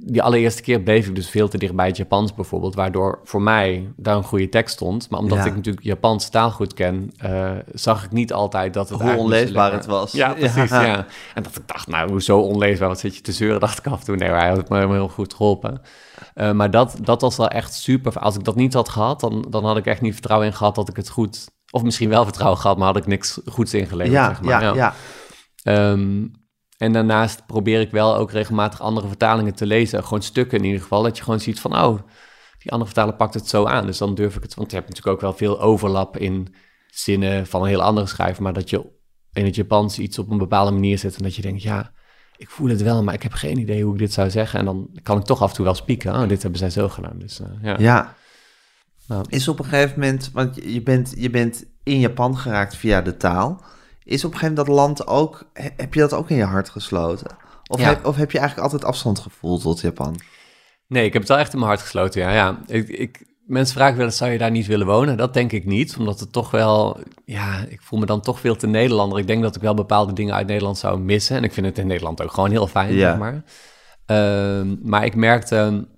Die allereerste keer bleef ik dus veel te dicht bij het Japans bijvoorbeeld, waardoor voor mij daar een goede tekst stond. Maar omdat Ja. ik natuurlijk Japanse taal goed ken, eh, zag ik niet altijd dat het Hoe onleesbaar het was. Ja, precies, Ja. ja. En dat ik dacht, nou, hoezo onleesbaar? Wat zit je te zeuren? <laughs> Dacht ik af en toe. Nee, maar hij had me helemaal heel goed geholpen. Eh, maar dat, dat was wel echt super. Als ik dat niet had gehad, dan, dan had ik echt niet vertrouwen in gehad dat ik het goed... Of misschien wel vertrouwen gehad, maar had ik niks goeds ingeleverd, ja, zeg maar. ja, ja. Ehm, en daarnaast probeer ik wel ook regelmatig andere vertalingen te lezen. Gewoon stukken in ieder geval. Dat je gewoon ziet van, oh, die andere vertaler pakt het zo aan. Dus dan durf ik het, want je hebt natuurlijk ook wel veel overlap in zinnen van een hele andere schrijver. Maar dat je in het Japans iets op een bepaalde manier zet en dat je denkt, ja, ik voel het wel, maar ik heb geen idee hoe ik dit zou zeggen. En dan kan ik toch af en toe wel spieken. Oh, dit hebben zij zo gedaan. Dus eh, ja. Ja. Nou. Is op een gegeven moment, want je bent, je bent in Japan geraakt via de taal. Is op een gegeven moment dat land ook, he- heb je dat ook in je hart gesloten? Of, Ja. heb, of heb je eigenlijk altijd afstand gevoeld tot Japan? Nee, ik heb het wel echt in mijn hart gesloten, ja. ja. Ik, ik, mensen vragen wel eens, zou je daar niet willen wonen? Dat denk ik niet, omdat het toch wel... Ja, ik voel me dan toch veel te Nederlander. Ik denk dat ik wel bepaalde dingen uit Nederland zou missen. En ik vind het in Nederland ook gewoon heel fijn, Ja. zeg maar. Ehm, maar ik merkte...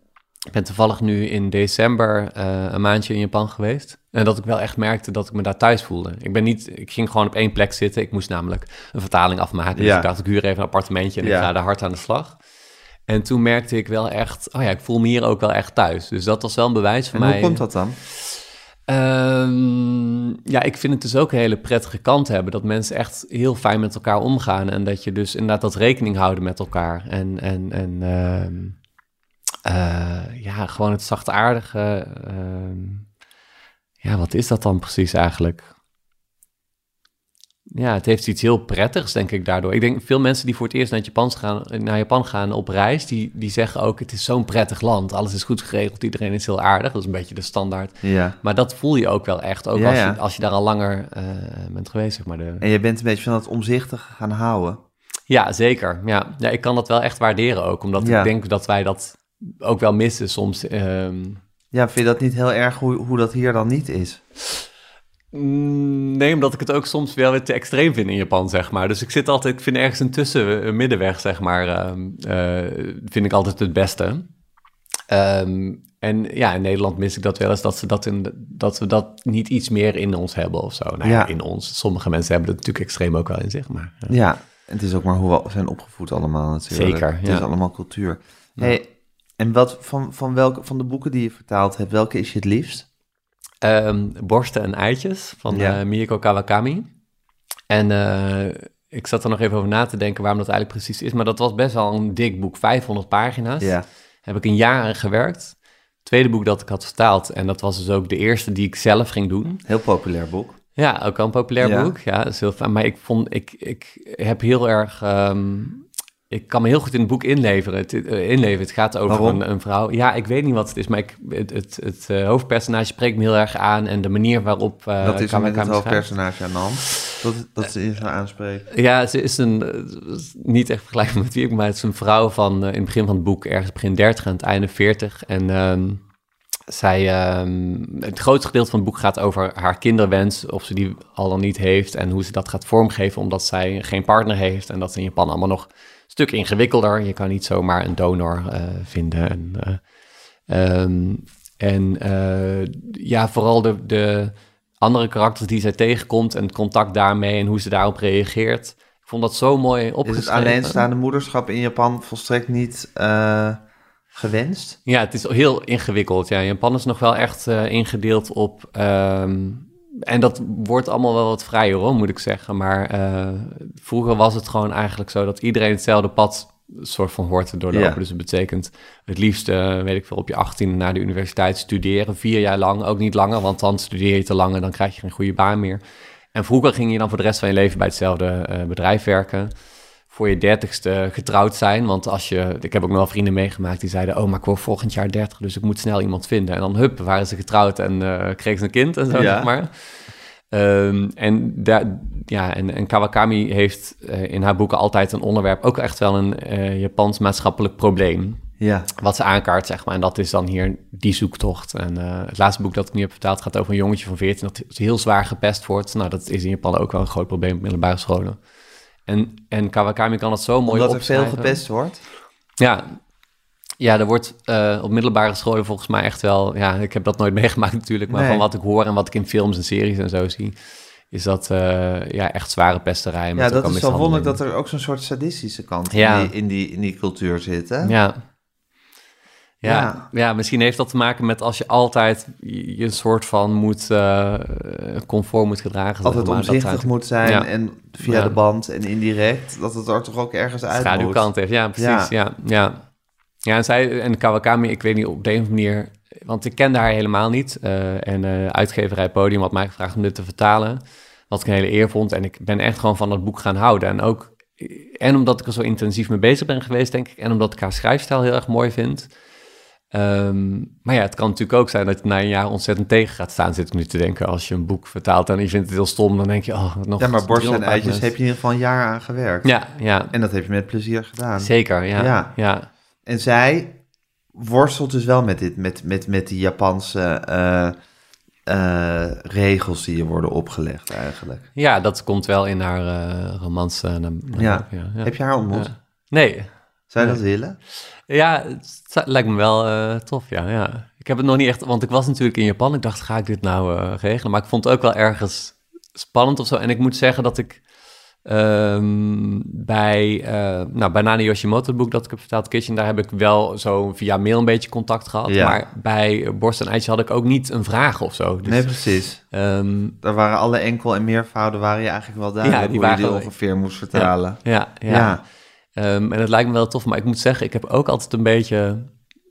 Ik ben toevallig nu in december eh, een maandje in Japan geweest. En dat ik wel echt merkte dat ik me daar thuis voelde. Ik, ben niet, ik ging gewoon op één plek zitten. Ik moest namelijk een vertaling afmaken. Dus Ja. ik dacht, ik huur even een appartementje en Ja. ik ga daar hard aan de slag. En toen merkte ik wel echt, oh ja, ik voel me hier ook wel echt thuis. Dus dat was wel een bewijs voor En mij. hoe komt dat dan? Ehm, ja, ik vind het dus ook een hele prettige kant hebben. Dat mensen echt heel fijn met elkaar omgaan. En dat je dus inderdaad dat rekening houden met elkaar. En, en, en ehm, eh, ja, gewoon het zachtaardige. ehm, ja, wat is dat dan precies eigenlijk? Ja, het heeft iets heel prettigs, denk ik, daardoor. Ik denk, veel mensen die voor het eerst naar Japan gaan, naar Japan gaan op reis, die, die zeggen ook, het is zo'n prettig land. Alles is goed geregeld, iedereen is heel aardig. Dat is een beetje de standaard. Ja. Maar dat voel je ook wel echt, ook Ja, als, ja. Je, als je daar al langer eh, bent geweest, zeg maar. De... En je bent een beetje van dat omzichtige gaan houden. Ja, zeker. Ja. ja, ik kan dat wel echt waarderen ook, omdat ik denk dat wij dat ook wel missen soms. ehm. Ja, vind je dat niet heel erg hoe, hoe dat hier dan niet is? Mm, Nee, omdat ik het ook soms wel weer te extreem vind in Japan, zeg maar. Dus ik zit altijd, ik vind ergens een tussen een middenweg, zeg maar, ehm, eh, vind ik altijd het beste. Ehm, en ja, in Nederland mis ik dat wel eens, dat, ze dat, in, dat we dat niet iets meer in ons hebben of zo. Nou ja, in ons. Sommige mensen hebben het natuurlijk extreem ook wel in zich, maar... ja. Ja, het is ook maar hoe we zijn opgevoed allemaal natuurlijk. Zeker, Het is allemaal cultuur. Hey, en wat van, van welke van de boeken die je vertaald hebt, welke is je het liefst? Ehm, borsten en eitjes van Ja. eh, Miyako Kawakami. En eh, ik zat er nog even over na te denken waarom dat eigenlijk precies is. Maar dat was best wel een dik boek, 500 pagina's. Ja. Heb ik een jaar aan gewerkt. Tweede boek dat ik had vertaald. En dat was dus ook de eerste die ik zelf ging doen. Heel populair boek. Ja, ook wel een populair Ja. boek. Ja, dat is heel fijn. Maar ik vond, ik, ik heb heel erg. ehm, ik kan me heel goed in het boek inleveren. Het, uh, inleven. het gaat over een, een, vrouw. Ja, ik weet niet wat het is, maar ik, het, het, het uh, hoofdpersonage spreekt me heel erg aan. En de manier waarop... Uh, dat is met het hoofdpersonage aan de hand? Dat, dat ze je aanspreekt? Ja, ze is een... niet echt vergelijkbaar met wie ik, maar het is een vrouw van in het begin van het boek... ergens begin 30 en het einde 40. En... Ehm, zij, um, het grootste gedeelte van het boek gaat over haar kinderwens, of ze die al dan niet heeft en hoe ze dat gaat vormgeven, omdat zij geen partner heeft en dat is in Japan allemaal nog stuk ingewikkelder. Je kan niet zomaar een donor uh, vinden. En, uh, um, en uh, ja, vooral de, de andere karakters die zij tegenkomt en het contact daarmee en hoe ze daarop reageert. Ik vond dat zo mooi opgeschreven. Is het alleenstaande moederschap in Japan volstrekt niet gewenst? Ja, het is heel ingewikkeld. Ja, Japan is nog wel echt ingedeeld op um, en dat wordt allemaal wel wat vrijer hoor, moet ik zeggen. Maar uh, vroeger was het gewoon eigenlijk zo dat iedereen hetzelfde pad soort van hoort te doorlopen. Dus het betekent het liefst, uh, weet ik veel, op je 18 naar de universiteit studeren. Vier jaar lang, ook niet langer, want dan studeer je te lang en dan krijg je geen goede baan meer. En vroeger ging je dan voor de rest van je leven bij hetzelfde uh, bedrijf werken voor je dertigste getrouwd zijn. Want als je, ik heb ook nog wel vrienden meegemaakt die zeiden, oh, maar ik word volgend jaar dertig, dus ik moet snel iemand vinden. En dan hup, waren ze getrouwd en uh, kreeg ze een kind en zo, ja. zeg maar. Um, en, daar, ja, en, en Kawakami heeft uh, in haar boeken altijd een onderwerp, ook echt wel een uh, Japans maatschappelijk probleem. Ja. Wat ze aankaart, zeg maar. En dat is dan hier die zoektocht. En uh, het laatste boek dat ik nu heb vertaald gaat over een jongetje van 14 dat heel zwaar gepest wordt. Nou, dat is in Japan ook wel een groot probleem op middelbare scholen. En, en Kawakami kan het zo mooi Omdat er veel gepest wordt? Ja, ja, er wordt uh, op middelbare scholen volgens mij echt wel... Ja, ik heb dat nooit <laughs> meegemaakt natuurlijk, maar van wat ik hoor en wat ik in films en series en zo zie... is dat uh, ja, echt zware pesterij. Ja, dat is wel wonderlijk dat er ook zo'n soort sadistische kant ja. in, die, in, die, in die cultuur zit, hè? Ja, ja, ja, misschien heeft dat te maken met als je altijd je een soort van moet uh, conform moet gedragen. Altijd maar, omzichtig moet zijn en via de band en indirect, dat het er toch ook ergens uit Schaduwkant heeft, ja, precies. Ja, ja. ja. en zij en Kawakami, ik weet niet op de een manier, want ik kende haar helemaal niet. Uh, en uh, uitgeverij Podium had mij gevraagd om dit te vertalen, wat ik een hele eer vond. En ik ben echt gewoon van dat boek gaan houden. En ook, en omdat ik er zo intensief mee bezig ben geweest, denk ik, en omdat ik haar schrijfstijl heel erg mooi vind Um, maar ja, het kan natuurlijk ook zijn dat je na een jaar ontzettend tegen gaat staan, zit ik nu te denken. Als je een boek vertaalt en je vindt het heel stom, dan denk je, oh, nog Ja, maar borst en eitjes heb je in ieder geval een jaar aan gewerkt. Ja, ja. En dat heb je met plezier gedaan. Zeker, ja. ja. ja. En zij worstelt dus wel met dit, met, met, met die Japanse uh, uh, regels die je worden opgelegd eigenlijk. Ja, dat komt wel in haar uh, romans. ja. ja. Heb je haar ontmoet? Nee. Zou je dat willen? Ja, het lijkt me wel uh, tof, ja, ja. Ik heb het nog niet echt, want ik was natuurlijk in Japan. Ik dacht, ga ik dit nou uh, regelen? Maar ik vond het ook wel ergens spannend of zo. En ik moet zeggen dat ik um, bij, uh, nou, bij Nani Yoshimoto, het boek dat ik heb verteld, Kitchen, daar heb ik wel zo via mail een beetje contact gehad. Ja. Maar bij Borst en IJsje had ik ook niet een vraag of zo. Dus, nee, precies. Um, daar waren alle enkel- en meervouden, waren je eigenlijk wel duidelijk ja, die hoe je die ongeveer moest vertalen. ja. ja. ja. Um, en het lijkt me wel tof, maar ik moet zeggen, ik heb ook altijd een beetje...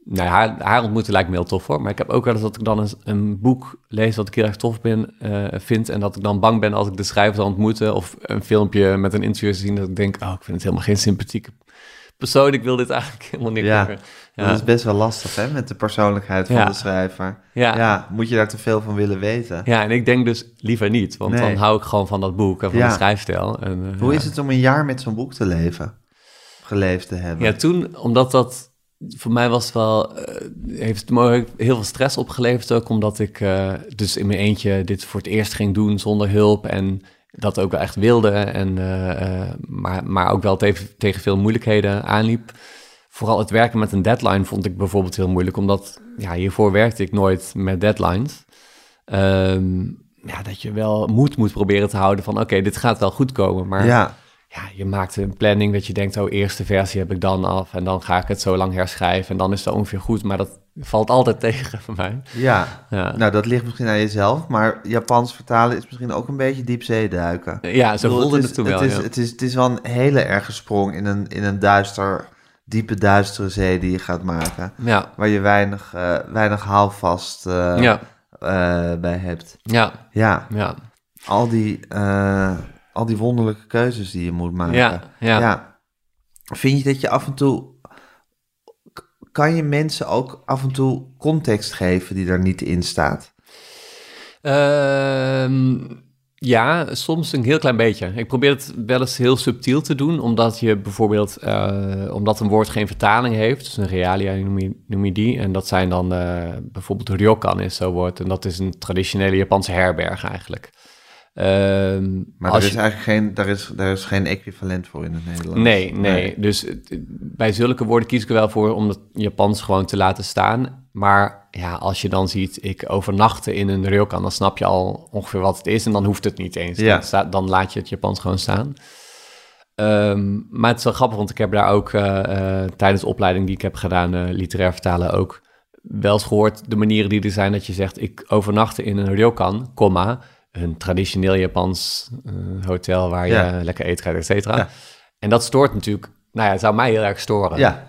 Nou, haar, haar ontmoeten lijkt me heel tof hoor. Maar ik heb ook wel eens dat ik dan een, een boek lees wat ik heel erg tof ben, uh, vind. En dat ik dan bang ben als ik de schrijver zal ontmoeten. Of een filmpje met een interview zien. Dat ik denk, oh, ik vind het helemaal geen sympathieke persoon. Ik wil dit eigenlijk <laughs> helemaal niet ja, ja. Dat is best wel lastig hè, met de persoonlijkheid van de schrijver. Ja. ja. moet je daar te veel van willen weten. Ja, en ik denk dus liever niet. Want dan hou ik gewoon van dat boek en van de schrijfstijl. En, uh, Hoe is het om een jaar met zo'n boek te leven? Geleefd te hebben. Ja, toen, omdat dat voor mij was wel, uh, heeft het me heel veel stress opgeleverd ook, omdat ik uh, dus in mijn eentje dit voor het eerst ging doen zonder hulp en dat ook wel echt wilde, en, uh, maar, maar ook wel tegen, tegen veel moeilijkheden aanliep. Vooral het werken met een deadline vond ik bijvoorbeeld heel moeilijk, omdat ja, hiervoor werkte ik nooit met deadlines. Um, ja, dat je wel moed moet proberen te houden van oké, dit gaat wel goed komen, maar... Ja ja, je maakt een planning dat je denkt, oh, eerste versie heb ik dan af en dan ga ik het zo lang herschrijven en dan is het ongeveer goed, maar dat valt altijd <laughs> tegen voor mij. Ja, ja. nou dat ligt misschien aan jezelf, maar Japans vertalen is misschien ook een beetje diepzee duiken. Ja, zo voelde het, het toen wel. Het is, het, is, het is wel een hele erge sprong in een, in een duister, diepe duistere zee die je gaat maken, ja. waar je weinig, uh, weinig haalvast uh, ja. uh, bij hebt. Ja. Ja. ja. Al die al die wonderlijke keuzes die je moet maken. Ja, ja. ja. vind je dat je af en toe... Kan je mensen ook af en toe context geven die er niet in staat? Ehm, ja, soms een heel klein beetje. Ik probeer het wel eens heel subtiel te doen, omdat je bijvoorbeeld, eh, omdat een woord geen vertaling heeft, dus een realia noem je, noem je die, en dat zijn dan eh, bijvoorbeeld ryokan is zo'n woord, en dat is een traditionele Japanse herberg eigenlijk. Ehm, Maar als er is je- eigenlijk geen, daar is, daar is geen equivalent voor in het Nederlands. Nee, nee. Dus bij zulke woorden kies ik er wel voor om het Japans gewoon te laten staan. Maar ja, als je dan ziet, ik overnachten in een ryokan, dan snap je al ongeveer wat het is. En dan hoeft het niet eens. Ja. Dan, laat je het Japans gewoon staan. Ehm, maar het is wel grappig, want ik heb daar ook eh, eh, tijdens de opleiding die ik heb gedaan, eh, literair vertalen, ook wel eens gehoord de manieren die er zijn dat je zegt, ik overnachtte in een ryokan, comma, een traditioneel Japans eh, hotel waar je Ja. lekker eten et cetera. Ja. En dat stoort natuurlijk, nou ja, het zou mij heel erg storen. Ja,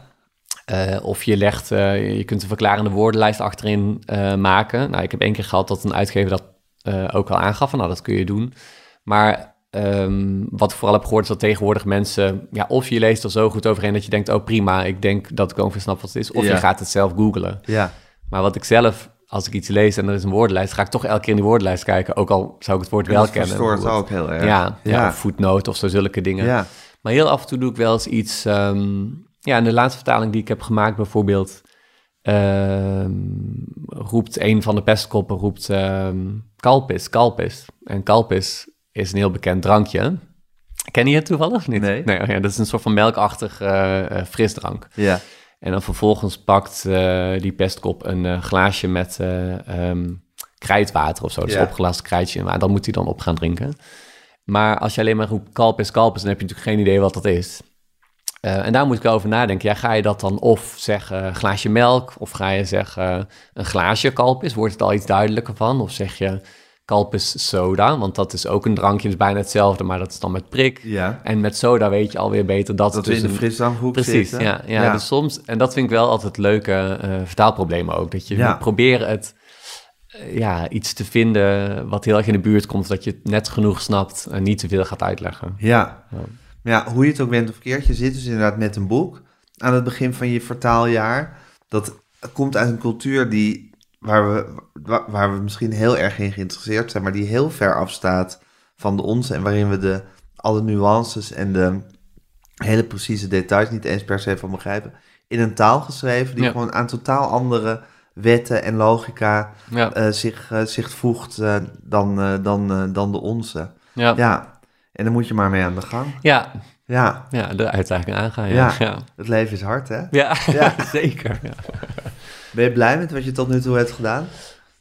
Eh, of je legt, eh, je kunt een verklarende woordenlijst achterin maken. Nou, ik heb één keer gehad dat een uitgever dat ook al aangaf. van, Nou, dat kun je doen. Maar ehm, wat ik vooral heb gehoord is dat tegenwoordig mensen... Ja, of je leest er zo goed overheen dat je denkt... oh prima, ik denk dat ik ongeveer snap wat het is. Of Ja. je gaat het zelf googlen. ja. Maar wat ik zelf, als ik iets lees en er is een woordenlijst... ga ik toch elke keer in die woordenlijst kijken. Ook al zou ik het woord wel dat kennen. verstoort bijvoorbeeld. ook heel erg. Ja, ja. Ja. of voetnoot of zo zulke dingen. Ja. Maar heel af en toe doe ik wel eens iets. ehm, ja, in de laatste vertaling die ik heb gemaakt, bijvoorbeeld, ehm, roept een van de pestkoppen roept ehm kalpis, kalpis. En kalpis is een heel bekend drankje. Ken je het toevallig of niet? Nee. oh ja, dat is een soort van melkachtig eh, frisdrank. Ja. En dan vervolgens pakt eh, die pestkop een eh, glaasje met ehm, krijtwater of zo. Dus Ja. opgelast krijtje. Maar dat moet hij dan op gaan drinken. Maar als je alleen maar roept kalpis, kalpis, dan heb je natuurlijk geen idee wat dat is. En daar moet ik wel over nadenken. Ja, ga je dat dan of zeggen glaasje melk, of ga je zeggen een glaasje kalpis? Wordt het al iets duidelijker van? Of zeg je kalpis soda? Want dat is ook een drankje, is bijna hetzelfde, maar dat is dan met prik. Ja. En met soda weet je alweer beter dat, Dat we dus in de frisdrankhoek Precies, zitten. ja, ja, Dus soms, en dat vind ik wel altijd leuke eh, vertaalproblemen ook. Dat je Ja. moet proberen het, eh, ja, iets te vinden wat heel erg in de buurt komt, dat je het net genoeg snapt en niet te veel gaat uitleggen. Ja. Ja. Ja, hoe je het ook bent of keert, je zit dus inderdaad met een boek aan het begin van je vertaaljaar. Dat komt uit een cultuur die, waar, we, wa- waar we misschien heel erg in geïnteresseerd zijn, maar die heel ver afstaat van de onze en waarin we de, alle nuances en de hele precieze details niet eens per se van begrijpen. In een taal geschreven die Ja. gewoon aan totaal andere wetten en logica Ja, eh, zich, eh, zich voegt eh, dan, dan, dan de onze. ja. ja. Ja, en dan moet je maar mee aan de gang. ja, Ja, de uitdaging aangaan. Ja, Ja. ja. ja. het leven is hard, hè? ja. Ja. <laughs> zeker. Ben je blij met wat je tot nu toe hebt gedaan?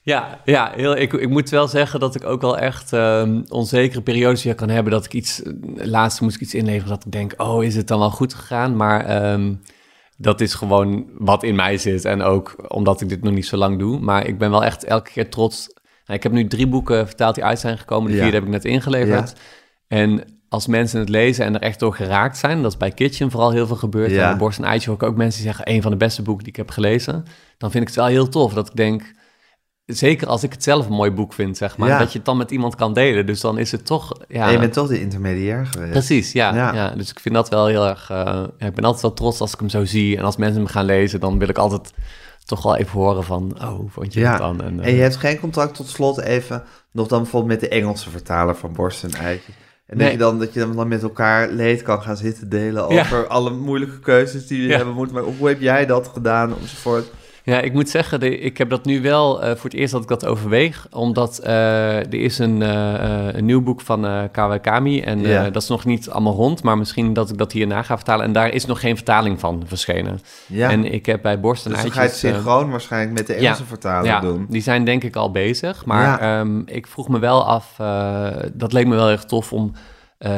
Ja, ja heel, ik, ik moet wel zeggen dat ik ook wel echt ehm, onzekere periodes weer kan hebben. Dat ik iets, laatst moest ik iets inleveren dat ik denk, oh, is het dan wel goed gegaan? Maar ehm, dat is gewoon wat in mij zit. En ook omdat ik dit nog niet zo lang doe. Maar ik ben wel echt elke keer trots. Nou, ik heb nu drie boeken vertaald die uit zijn gekomen. De Ja. vierde heb ik net ingeleverd. En als mensen het lezen en er echt door geraakt zijn, dat is bij Kitchen vooral heel veel gebeurd. Ja. En Borst en Eitje hoor ik ook mensen die zeggen, een van de beste boeken die ik heb gelezen. Dan vind ik het wel heel tof dat ik denk, zeker als ik het zelf een mooi boek vind, zeg maar, Ja. dat je het dan met iemand kan delen. Dus dan is het toch, ja, En je bent toch de intermediair geweest. precies, ja, Ja. ja. Dus ik vind dat wel heel erg, eh, ik ben altijd wel trots als ik hem zo zie. En als mensen hem gaan lezen, dan wil ik altijd toch wel even horen van, oh, hoe vond je Ja. het dan? En, eh, En je hebt geen contact tot slot even, nog dan bijvoorbeeld met de Engelse vertaler van Borst en Eitje. En dat, Nee. je dan, dat je dan met elkaar leed kan gaan zitten delen Ja. over alle moeilijke keuzes die Ja. hebben moeten maken. Hoe heb jij dat gedaan enzovoort? Ja, ik moet zeggen, de, ik heb dat nu wel eh, voor het eerst dat ik dat overweeg. Omdat eh, er is een, eh, een nieuw boek van Kawakami. En Ja. dat is nog niet allemaal rond. Maar misschien dat ik dat hierna ga vertalen. En daar is nog geen vertaling van verschenen. Ja, En ik heb bij Borst en dus dan ga je het synchroon waarscheinlijk met de Engelse ja, doen. die zijn denk ik al bezig. Maar ehm, ik vroeg me wel af, dat leek me wel erg tof om eh,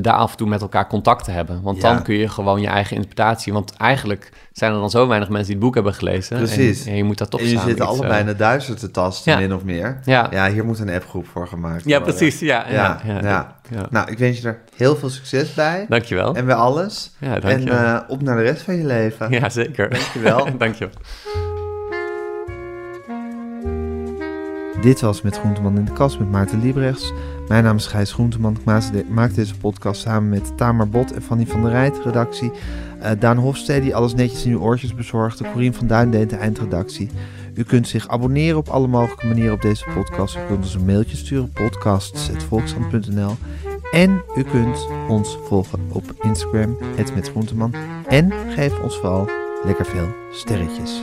daar af en toe met elkaar contact te hebben. Want Ja. dan kun je gewoon je eigen interpretatie... Want eigenlijk zijn er dan zo weinig mensen die het boek hebben gelezen. Precies. En, en je moet dat toch En je zit allebei eh, in het duister te tasten, ja. min of meer. Ja. Ja, hier moet een appgroep voor gemaakt Ja, worden. precies. Ja, ja, Ja, ja, ja. Nou, ik wens je er heel veel succes bij. Dankjewel. En bij alles. Ja, En dankjewel. eh, op naar de rest van je leven. ja, zeker. Dankjewel. <laughs> dankjewel. Dit was Met Groenteman in de Kast met Maarten Liebrechts. Mijn naam is Gijs Groenteman. Ik maak deze podcast samen met Tamar Bot en Fanny van der Rijt, redactie. Uh, Daan Hofstede, die alles netjes in uw oortjes bezorgde. Corien van Duin deed de eindredactie. U kunt zich abonneren op alle mogelijke manieren op deze podcast. U kunt ons een mailtje sturen, podcasts.volkshand.nl. En u kunt ons volgen op Instagram, het met Groenteman. En geef ons vooral lekker veel sterretjes.